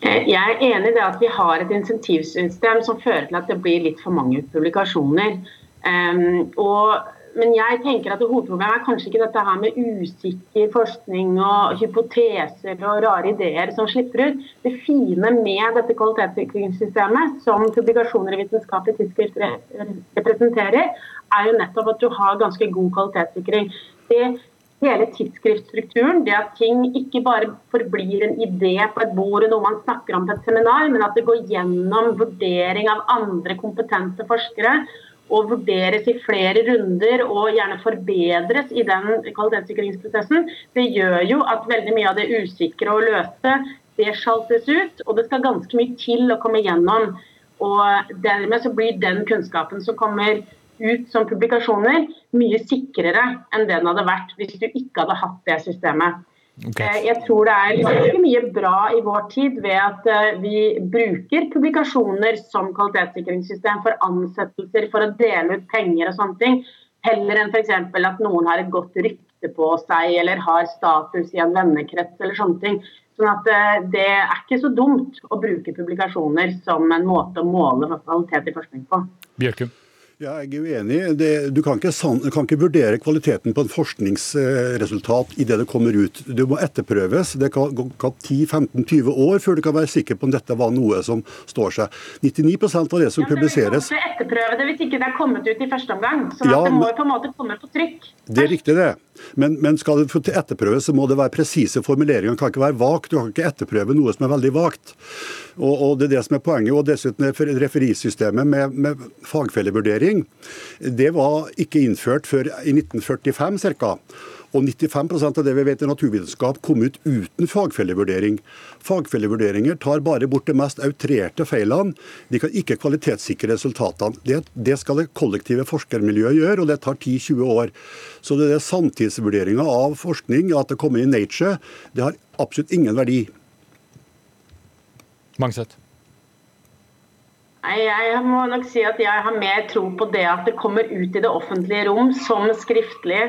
L: Eh, jeg er enig i det at vi har et insentivsystem som fører til at det blir litt for mange publikasjoner. Um, og men jeg tenker at hovedproblemet er kanskje ikke dette her med usikker forskning og hypoteser og rare ideer som slipper ut. Det fine med dette kvalitetssikringssystemet som publikasjoner i vitenskapelige tidsskrift representerer, er jo nettopp at du har ganske god kvalitetssikring. Det hele tidsskriftstrukturen, det at ting ikke bare forblir en idé på et bord og noe man snakker om på et seminar, men at det går gjennom vurdering av andre kompetente forskere og vurderes i flere runder og gjerne forbedres i den kvalitetssikringsprosessen, det gjør jo at veldig mye av det usikre og løse det sjaltes ut. Og det skal ganske mye til å komme gjennom. Og dermed så blir den kunnskapen som kommer ut som publikasjoner, mye sikrere enn den hadde vært hvis du ikke hadde hatt det systemet. Okay. Eh, jeg tror det er ganske mye bra i vår tid ved at eh, vi bruker publikasjoner som kvalitetssikringssystem for ansettelser, for å dele ut penger og sånne ting, heller enn f.eks. at noen har et godt rykte på seg eller har status i en vennekrets eller sånne ting. Sånn at eh, Det er ikke så dumt å bruke publikasjoner som en måte å måle kvalitet i forskning på.
B: Bjørkum.
K: Ja, jeg er uenig. Det, du kan ikke, kan ikke, vurdere kvaliteten på en forskningsresultat idet det kommer ut. Det må etterprøves. Det kan gå 10-15-20 år før du kan være sikker på om dette var noe som står seg. 99% av det som ja, publiseres
L: Du ikke etterprøve det hvis ikke det er kommet ut i første omgang. Så ja, det må på en måte komme på trykk.
K: Det er riktig, det. Men, men skal det etterprøves, så må det være presise formuleringer. Det kan ikke være vagt. Du kan ikke etterprøve noe som er veldig vagt. Og, og, Det er det som er poenget. og Dessuten referisystemet med, med fagfellevurdering det var ikke innført før i 1945 ca. Og 95% av det vi vet i naturvitenskap kom ut uten fagfellevurdering. Fagfellevurderinger tar bare bort de mest outrerte feilene. De kan ikke kvalitetssikre resultatene. Det, det, skal det kollektive forskermiljøet gjøre, og det tar 10-20 år. Så det er samtidsvurderinga av forskning, at det kommer i Nature, det har absolutt ingen verdi.
B: Mangset.
L: Nei, Jeg må nok si at jeg har mer tro på det at det kommer ut i det offentlige rom som skriftlig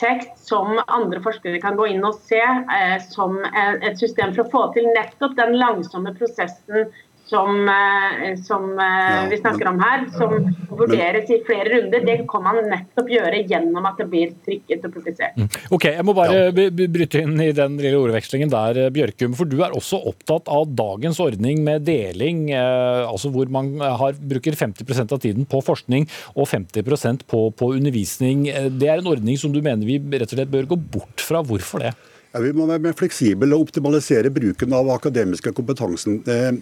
L: tekst, som andre forskere kan gå inn og se, eh, som et system for å få til nettopp den langsomme prosessen som, eh, som eh, vi snakker om her, som vurderes i flere runder, det kan man nettopp gjøre gjennom at det blir trykket og publisert. Mm.
B: Ok, Jeg må bare bryte inn i den lille ordvekslingen der, eh, Bjørkum. For du er også opptatt av dagens ordning med deling, altså hvor man har, bruker 50% av tiden på forskning og 50% på, på undervisning. Det er en ordning som du mener vi rett og slett bør gå bort fra. Hvorfor det?
K: Ja, vi må være mer fleksible og optimalisere bruken av akademiske kompetansen. Eh,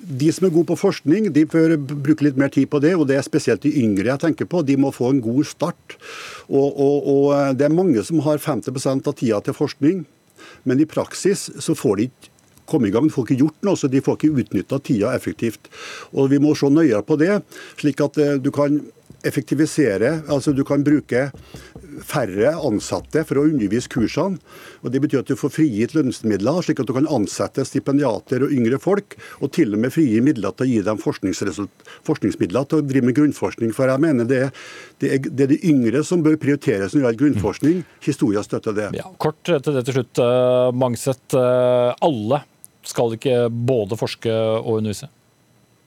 K: de som er gode på forskning, de bør bruke litt mer tid på det. og Det er spesielt de yngre jeg tenker på. De må få en god start. Og, og, og eh, Det er mange som har 50% av tida til forskning, men i praksis så får de ikke komme i gang. De får ikke gjort noe, så de får ikke utnytta tida effektivt. Og Vi må se nøyere på det, slik at eh, du kan effektivisere. Altså Du kan bruke færre ansatte for å undervise kursene. og Det betyr at du får frigitt lønnsmidler, slik at du kan ansette stipendiater og yngre folk, og til og med frigi midler til å gi dem forskningsmidler til å drive med grunnforskning. For jeg mener det er, det er, det er de yngre som bør prioriteres når det gjelder grunnforskning. Historia støtter det.
B: Ja, kort til det til slutt. Uh, Mangset, uh, alle skal ikke både forske og undervise?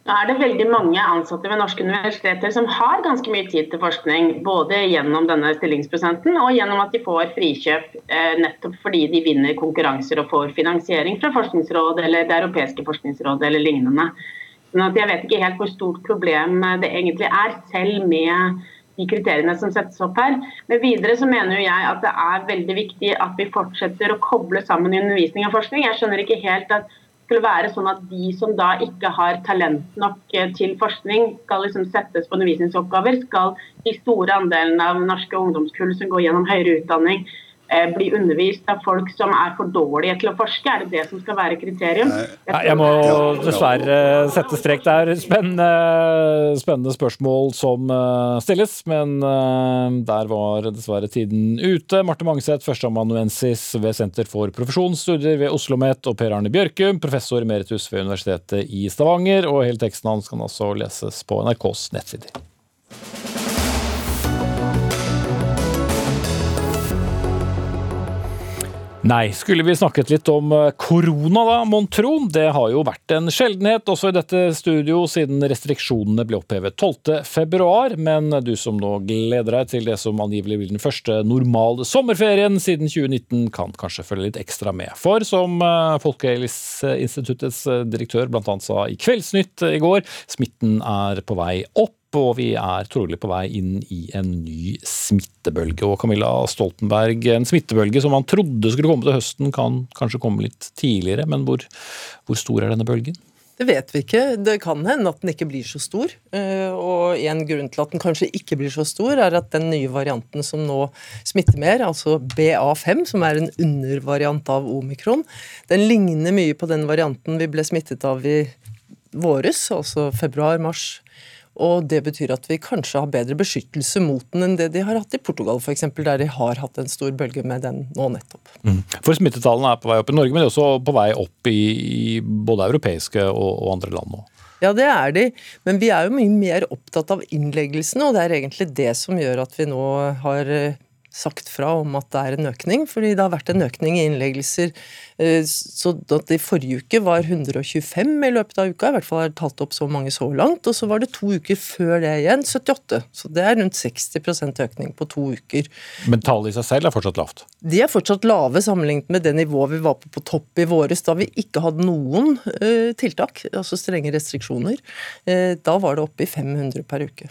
L: Nå er det veldig mange ansatte ved norske universiteter som har ganske mye tid til forskning. Både gjennom denne stillingsprosenten og gjennom at de får frikjøp eh, nettopp fordi de vinner konkurranser og får finansiering fra Forskningsrådet eller Det europeiske forskningsrådet eller lignende. Sånn jeg vet ikke helt hvor stort problem det egentlig er, selv med de kriteriene som settes opp her. Men videre så mener jeg at det er veldig viktig at vi fortsetter å koble sammen undervisning og forskning. Jeg skjønner ikke helt at skulle være sånn at de som da ikke har talent nok eh, til forskning, skal liksom settes på undervisningsoppgaver. Skal de store andelene av norske ungdomskull som går gjennom høyere utdanning, bli undervist av folk som er for dårlige til å forske? Er det det som skal være kriterium?
B: Jeg, jeg må dessverre sette strek der. Spennende, spennende spørsmål som eh, stilles, men eh, der var dessverre tiden ute. Marte Mangseth, førsteamanuensis ved Senter for profesjonsstudier ved Oslo OsloMet, og Per Arne Bjørkum, professor emeritus ved Universitetet i Stavanger. Og hele teksten hans kan også leses på NRKs nettsider. Nei, skulle vi snakket litt om eh, korona da, mon tro? Det har jo vært en sjeldenhet også i dette studio siden restriksjonene ble opphevet 12.2. Men du som nå gleder deg til det som angivelig blir den første normale sommerferien siden 2019, kan kanskje følge litt ekstra med. For som eh, Folkehelseinstituttets eh, direktør bl.a. sa i Kveldsnytt i går, smitten er på vei opp og vi er trolig på vei inn i en ny smittebølge. Og Camilla Stoltenberg, en smittebølge som man trodde skulle komme til høsten, kan kanskje komme litt tidligere. Men hvor, hvor stor er denne bølgen?
M: Det vet vi ikke. Det kan hende at den ikke blir så stor. Eh, og en grunn til at den kanskje ikke blir så stor, er at den nye varianten som nå smitter mer, altså BA5, som er en undervariant av omikron, den ligner mye på den varianten vi ble smittet av i våres, altså februar-mars og det betyr at vi kanskje har bedre beskyttelse mot den enn det de har hatt i Portugal f.eks., der de har hatt en stor bølge med den nå nettopp.
B: Mm. For smittetallene er på vei opp i Norge, men de er også på vei opp i, i både europeiske og, og andre land nå?
M: Ja, det er de, men vi er jo mye mer opptatt av innleggelsene, og det er egentlig det som gjør at vi nå har eh, sagt fra om at det er en økning, fordi det har vært en økning i innleggelser. Eh, så I forrige uke var 125 i løpet av uka, i hvert fall har talt opp så mange så langt. Og så var det to uker før det igjen 78. Så det er rundt 60% økning på to uker.
B: Men tallet i seg selv er fortsatt lavt?
M: De er fortsatt lave sammenlignet med det nivået vi var på på topp i våres, da vi ikke hadde noen uh, tiltak, altså strenge restriksjoner. Uh, da var det oppe i 500 per uke.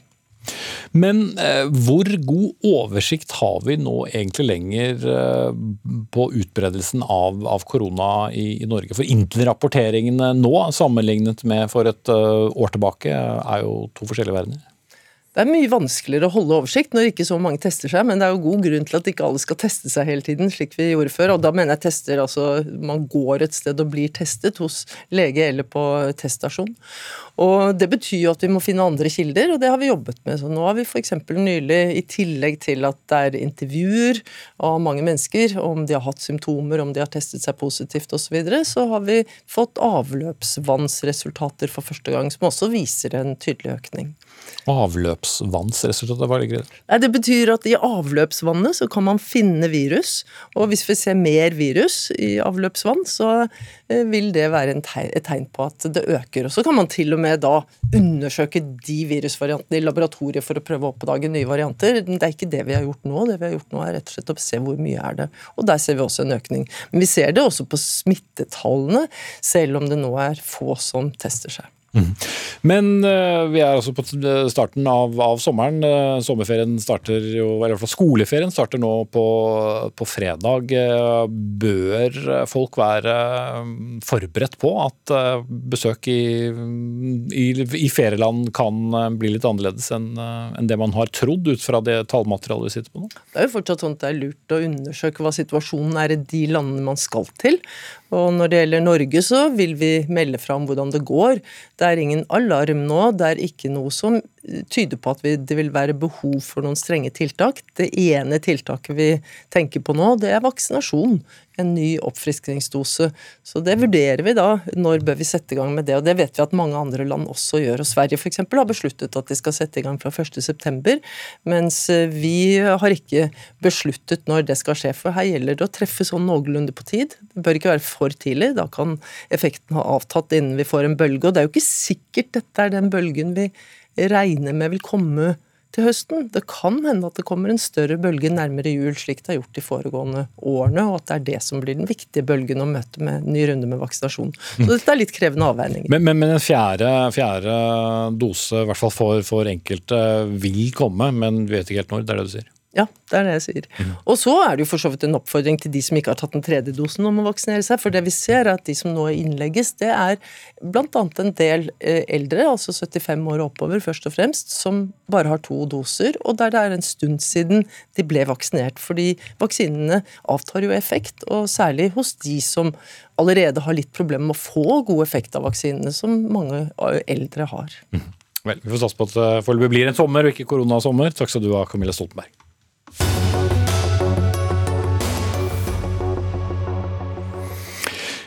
B: Men eh, hvor god oversikt har vi nå egentlig lenger eh, på utbredelsen av, av korona i, i, Norge? For inntil rapporteringene nå, sammenlignet med for et uh, år tilbake, er jo to forskjellige verdener.
M: Det er mye vanskeligere å holde oversikt når ikke så mange tester seg, men det er jo god grunn til at ikke alle skal teste seg hele tiden, slik vi gjorde før. Og da mener jeg tester altså man går et sted og blir testet hos lege eller på teststasjon. Og Det betyr jo at vi må finne andre kilder, og det har vi jobbet med. Så Nå har vi f.eks. nylig, i tillegg til at det er intervjuer av mange mennesker om de har hatt symptomer, om de har testet seg positivt osv., så, videre, så har vi fått avløpsvannsresultater for første gang, som også viser en tydelig økning.
B: Avløpsvannsresultatet, hva ligger i det?
M: Nei, det betyr at i avløpsvannet så kan man finne virus, og hvis vi ser mer virus i avløpsvann, så eh, vil det være et tegn på at det øker. Og så kan man til og med da undersøke de virusvariantene i laboratoriet for å prøve å oppdage nye varianter. Det er ikke det vi har gjort nå. Det vi har gjort nå er rett og slett å se hvor mye er det. Og der ser vi også en økning. Men vi ser det også på smittetallene, selv om det nå er få som tester seg.
B: Mm. Men uh, vi er altså på starten av, av sommeren. Uh, sommerferien starter jo, eller i hvert fall skoleferien starter nå på, på fredag. Uh, bør folk være forberedt på at besøk i, i, i, ferieland kan bli litt annerledes enn en det man har trodd, ut fra det tallmaterialet vi sitter på nå?
M: Det er jo fortsatt sånn at det er lurt å undersøke hva situasjonen er i de landene man skal til. Og når det gjelder Norge, så vil vi melde fra om hvordan det går. Det er ingen alarm nå. Det er ikke noe som tyder på at vi, det vil være behov for noen strenge tiltak. Det ene tiltaket vi tenker på nå, det er vaksinasjon. En ny oppfriskningsdose. Så det vurderer vi da. Når bør vi sette i gang med det? Og det vet vi at mange andre land også gjør. Og Sverige f.eks. har besluttet at de skal sette i gang fra 1.9. Mens eh, vi har ikke besluttet når det skal skje. For her gjelder det å treffe sånn noenlunde på tid. Det bør ikke være for tidlig. Da kan effekten ha avtatt innen vi får en bølge. Og det er jo ikke sikkert dette er den bølgen vi regner med vil komme til høsten. Det kan hende at det kommer en større bølge nærmere jul, slik det har gjort de foregående årene, og at det er det som blir den viktige bølgen å møte med ny runde med vaksinasjon. Så dette er litt krevende avveininger.
B: Men, men, men en fjerde, fjerde, dose, i hvert fall for, for enkelte, vil komme, men vi vet ikke helt når. Det er det du sier?
M: Ja, det er det jeg sier. Mm. Og så er det jo for så vidt en oppfordring til de som ikke har tatt den tredje dosen om å vaksinere seg. For det vi ser er at de som nå innlegges, det er bl.a. en del eh, eldre, altså 75 år og oppover først og fremst, som bare har to doser, og der det er en stund siden de ble vaksinert. Fordi vaksinene avtar jo effekt, og særlig hos de som allerede har litt problemer med å få god effekt av vaksinene, som mange eh, eldre har.
B: Mm. Vel, Vi får satse på at det foreløpig blir en sommer og ikke koronasommer. Takk skal du ha, Camilla Stoltenberg.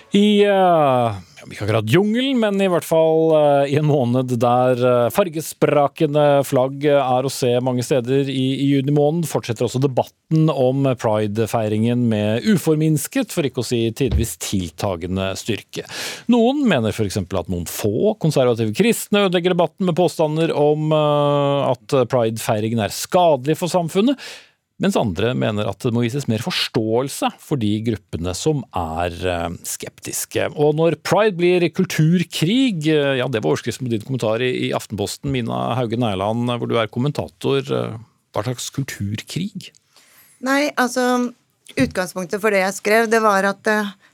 B: I uh, ikke akkurat jungelen, men i hvert fall uh, i en måned der uh, fargesprakende flagg er å se mange steder i, i juni måned, fortsetter også debatten om pridefeiringen med uforminsket, for ikke å si tidvis tiltagende styrke. Noen mener f.eks. at noen få konservative kristne ødelegger debatten med påstander om at pridefeiringen er skadelig for samfunnet mens andre mener at det må vises mer forståelse for de gruppene som er eh, skeptiske. Og når pride blir kulturkrig, eh, ja det var overskriften på din kommentar i Aftenposten, Mina Haugen Eiland, hvor du er kommentator. Eh, hva slags kulturkrig?
N: Nei, altså Utgangspunktet for det jeg skrev, det var at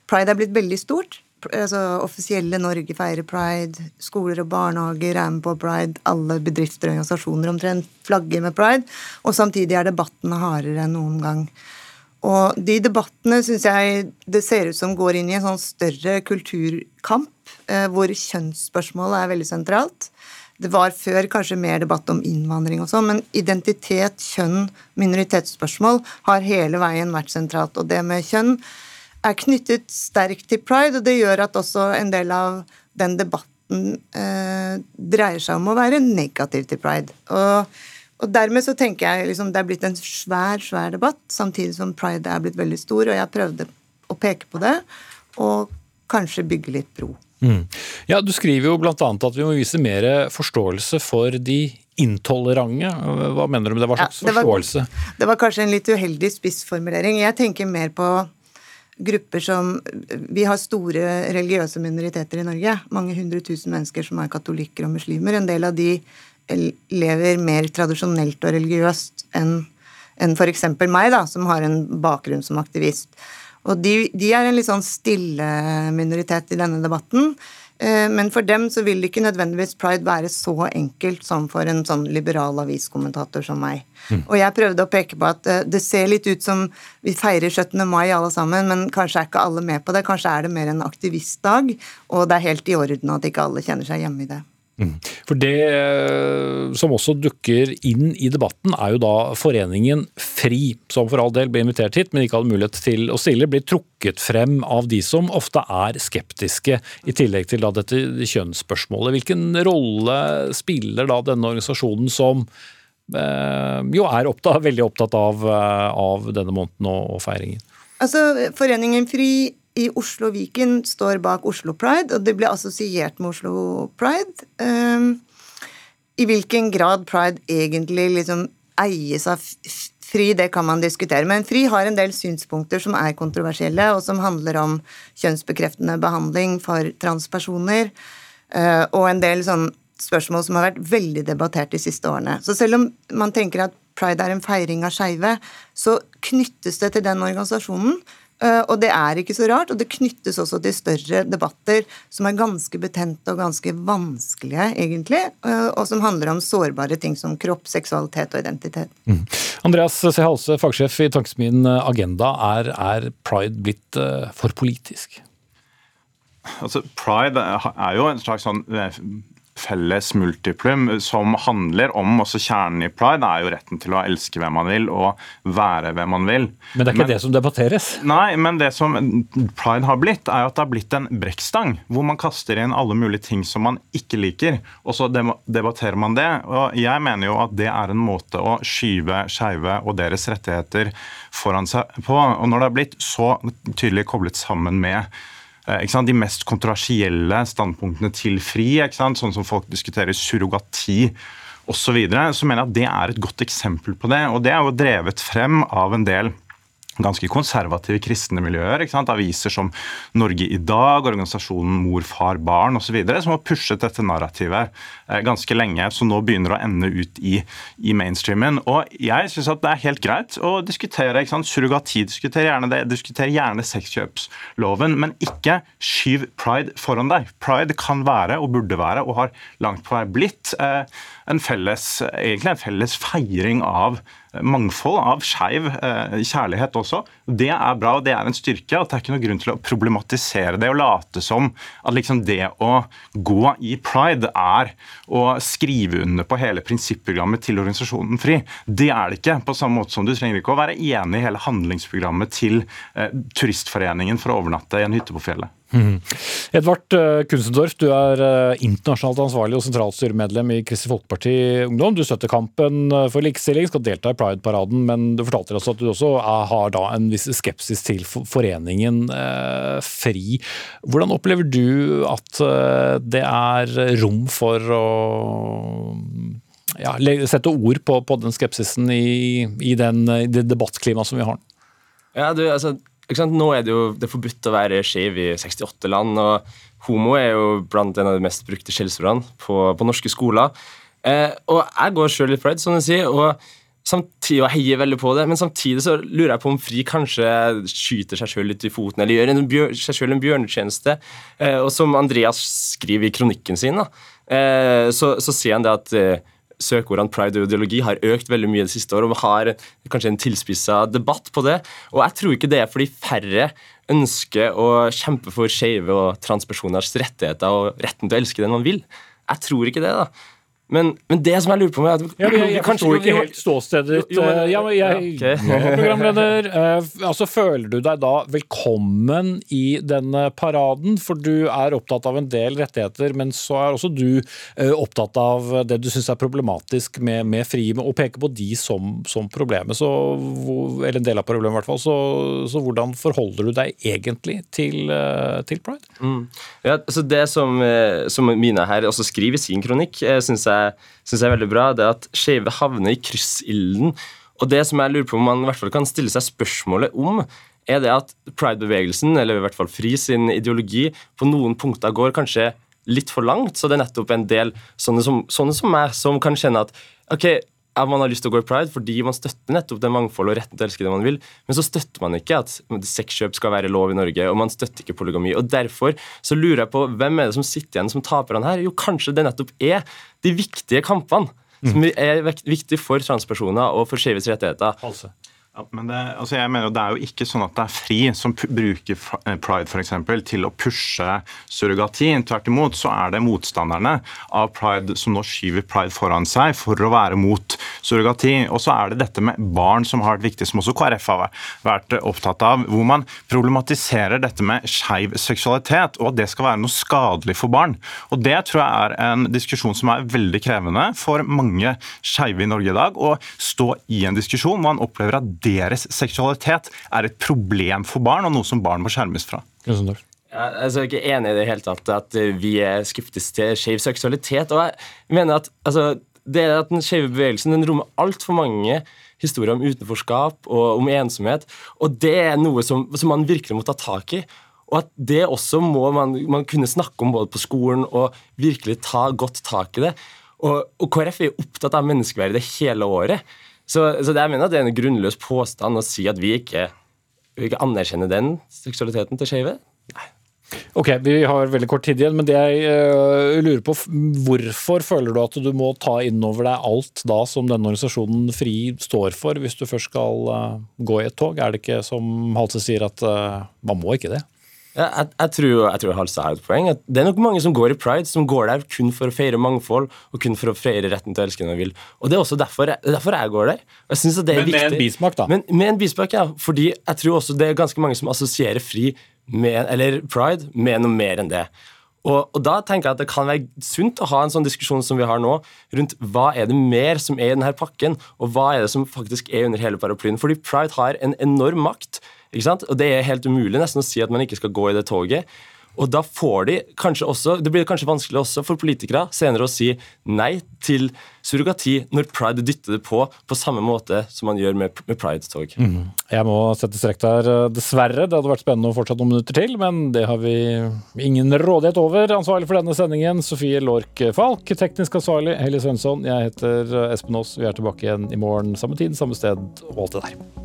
N: pride er blitt veldig stort altså, offisielle Norge feirer pride, skoler og barnehager er med på pride, alle bedrifter og organisasjoner omtrent flagger med pride, og samtidig er debattene hardere enn noen gang. Og de debattene syns jeg det ser ut som går inn i en sånn større kulturkamp, eh, hvor kjønnsspørsmålet er veldig sentralt. Det var før kanskje mer debatt om innvandring og sånn, men identitet, kjønn, minoritetsspørsmål har hele veien vært sentralt. Og det med kjønn er knyttet sterkt til pride, og det gjør at også en del av den debatten eh, dreier seg om å være negativ til pride. Og, og dermed så tenker jeg liksom det er blitt en svær, svær debatt, samtidig som pride er blitt veldig stor, og jeg prøvde å peke på det, og kanskje bygge litt bro.
B: Mm. Ja, Du skriver jo bl.a. at vi må vise mer forståelse for de intolerante. Hva mener du med det? Hva slags ja, det var, forståelse?
N: Det var kanskje en litt uheldig spissformulering. Jeg tenker mer på grupper som Vi har store religiøse minoriteter i Norge. Mange hundre tusen mennesker som er katolikker og muslimer. En del av de lever mer tradisjonelt og religiøst enn enn f.eks. meg, da, som har en bakgrunn som aktivist. Og de, de er en litt sånn stille minoritet i denne debatten. Eh, men for dem så vil ikke nødvendigvis pride være så enkelt som for en sånn liberal aviskommentator som meg. Mm. Og jeg prøvde å peke på at eh, det ser litt ut som vi feirer 17. mai alle sammen, men kanskje er ikke alle med på det. Kanskje er det mer en aktivistdag, og det er helt i orden at ikke alle kjenner seg hjemme i det.
B: Mm. For det eh, som også dukker inn i debatten, er jo da foreningen FRI, som for all del ble invitert hit, men ikke hadde mulighet til å stille, blir trukket frem av de som ofte er skeptiske, i tillegg til da dette kjønnsspørsmålet. Hvilken rolle spiller da denne organisasjonen som eh, jo er opptatt, veldig opptatt av, eh, av denne måneden og, feiringen?
N: Altså, Foreningen FRI i Oslo Viken står bak Oslo Pride, og det ble assosiert med Oslo Pride. Um, I hvilken grad Pride egentlig liksom eies av Fri, det kan man diskutere. Men Fri har en del synspunkter som er kontroversielle, og som handler om kjønnsbekreftende behandling for transpersoner, uh, og en del sånn spørsmål som har vært veldig debattert de siste årene. Så selv om man tenker at pride er en feiring av skeive, så knyttes det til den organisasjonen og det er ikke så rart, og det knyttes også til større debatter som er ganske betente og ganske vanskelige, egentlig, eh, og som handler om sårbare ting som kropp, seksualitet og identitet. Mm.
B: Andreas C. Halse, fagsjef i Tankesmien Agenda. Er, er pride blitt uh, for politisk?
O: Altså, Pride er jo en slags sånn felles multiplum som handler om også Kjernen i pride er jo retten til å elske hvem man vil og være hvem man vil.
B: Men det er ikke men, det som debatteres?
O: Nei, men det som pride har blitt, er at det har blitt en brekkstang. Hvor man kaster inn alle mulige ting som man ikke liker, og så debatterer man det. Og jeg mener jo at det er en måte å skyve skeive og deres rettigheter foran seg på. Og når det har blitt så tydelig koblet sammen med de mest kontroversielle standpunktene til FRI, sånn som folk diskuterer surrogati osv., så, videre, så mener jeg at det er et godt eksempel på det. Og det er jo drevet frem av en del ganske konservative kristne miljøer. Aviser som Norge i dag, organisasjonen Mor, far, barn osv. som har pushet dette narrativet eh, ganske lenge, som nå begynner å ende ut i, i mainstreamen. Og Jeg syns det er helt greit å diskutere ikke sant? surrogati, diskutere gjerne det, diskutere gjerne sexkjøpsloven, men ikke skyv pride foran deg. Pride kan være, og burde være, og har langt på vei blitt, eh, en felles, egentlig en felles feiring av mangfold, av skeiv eh, kjærlighet også. Det er bra, og det er en styrke. at Det er ikke noe grunn til å problematisere det og late som at liksom det å gå i pride er å skrive under på hele prinsipprogrammet til organisasjonen FRI. Det er det ikke. På samme måte som du trenger ikke å være enig i hele handlingsprogrammet til eh, Turistforeningen for å overnatte i en hytte på fjellet.
B: Mm. Edvard uh, Kunstendorf, du er uh, internasjonalt ansvarlig og sentralstyremedlem i Kristelig Folkeparti Ungdom. Du støtter kampen uh, for likestilling, skal delta i Pride-paraden, men du fortalte oss at du også har en viss skepsis til foreningen FRI. Hvordan opplever du at det er rom for å ja, sette ord på, på den skepsisen i, i, den, i det debattklimaet som vi har?
P: Ja, du, altså nå er det jo det er forbudt å være skeiv i 68 land, og homo er jo blant en av de mest brukte skjellsordene på, på, norske skoler. Eh, og jeg går sjøl i pride, som du sier, og samtidig, og heier veldig på det, men samtidig så lurer jeg på om Fri kanskje skyter seg sjøl litt i foten, eller gjør en bjør, seg sjøl en bjørnetjeneste. Eh, og som Andreas skriver i kronikken sin, da, eh, så, så sier han det at eh, søkeordene pride og ideologi har økt veldig mye det siste året, og vi har kanskje en tilspissa debatt på det. Og jeg tror ikke det er fordi færre ønsker å kjempe for skeive og transpersoners rettigheter og retten til å elske den man vil. Jeg tror ikke det. da. Men, men, det som jeg lurer på med, at,
B: ja, Jeg, jeg forstår ikke helt ståstedet ditt. Eh, ja, jeg, okay. programleder, uh, altså Føler du deg da velkommen i denne paraden? For du er opptatt av en del rettigheter, men så er også du uh, opptatt av det du syns er problematisk med, med FRI, og peker på de som, som problemet. Så, eller en del av problemet, i hvert fall. Så, så, hvordan forholder du deg egentlig til, til Pride? Mm.
P: Ja, altså Det som, som Mina her også skriver i sin kronikk, syns jeg synes jeg er veldig bra, det er at skeive havner i kryssilden. Og det som jeg lurer på om man i hvert fall kan stille seg spørsmålet om, er det at pride-bevegelsen, eller i hvert fall FRI sin ideologi, på noen punkter går kanskje litt for langt. Så det er nettopp en del sånne som, sånne som meg, som kan kjenne at ok, at man har lyst til å gå i pride fordi man støtter nettopp det mangfoldet og retten til å elske det man vil, men så støtter man ikke at sexkjøp skal være lov i Norge, og man støtter ikke polygami. og Derfor så lurer jeg på hvem er det som sitter igjen som taperne her? Jo, kanskje det nettopp er de viktige kampene som mm. er viktige for transpersoner og for skeives rettigheter.
O: Altså. Ja, men det, altså jeg mener jo, Det er jo ikke sånn at det er FRI som bruker eh, pride for eksempel, til å pushe surrogati. Tvert imot så er det motstanderne av pride som nå skyver pride foran seg for å være mot surrogati. Og så er det dette med barn som har vært viktig, som også KrF har vært opptatt av, hvor man problematiserer dette med skeiv seksualitet, og at det skal være noe skadelig for barn. Og Det tror jeg er en diskusjon som er veldig krevende for mange skeive i Norge i dag. Å stå i en diskusjon hvor man opplever at deres seksualitet er et problem for barn, og noe som barn må skjermes fra.
P: Ja, altså, jeg er ikke enig i det hele tatt at vi er skeptiske til skeiv seksualitet. og jeg mener at altså, det er at Den skeive bevegelsen den rommer altfor mange historier om utenforskap og om ensomhet. og Det er noe som, som, man virkelig må ta tak i. Og at det også må man, man kunne snakke om både på skolen og virkelig ta godt tak i det. Og, og KrF er opptatt av menneskeverdet hele året. Så, så jeg mener at det er en grunnløs påstand å si at vi ikke, vi ikke anerkjenner den seksualiteten til skeive.
B: Ok, Vi har veldig kort tid igjen, men det jeg uh, lurer på, hvorfor føler du at du må ta innover deg alt da som denne organisasjonen FRI står for, hvis du først skal uh, gå i et tog? Er det ikke som Halse sier, at uh, man må ikke det?
P: Ja, jeg, jeg, tror, jeg tror Halstad har et poeng. At det er nok mange som går i pride, som går der kun for å feire mangfold og kun for å feire retten til å elske den man vil. Og Det er også derfor jeg, derfor jeg går der. Jeg synes at det er
B: Men med en bismak, da.
P: Men med en bismak, ja. Fordi jeg tror også det er ganske mange som assosierer fri med, eller pride med noe mer enn det. Og, og, da tenker jeg at Det kan være sunt å ha en sånn diskusjon som vi har nå, rundt hva er det mer som er i denne pakken, og hva er det som faktisk er under hele paraplyen. Fordi pride har en enorm makt. Ikke sant? Og Det er helt umulig nesten å si at man ikke skal gå i det toget. Og da får de kanskje også, Det blir kanskje vanskelig også for politikere senere å si nei til surrogati når pride dytter det på på samme måte som man gjør med, med pride-tog.
B: Mm. Jeg må sette strekk der, eh, dessverre. Det hadde vært spennende å fortsette noen minutter til, men det har vi ingen rådighet over. Ansvarlig for denne sendingen, Sofie Lork Falk. Teknisk ansvarlig, Helly Svensson. Jeg heter eh, Espen Aas. Vi er tilbake igjen i morgen samme tid, samme sted og alt det der.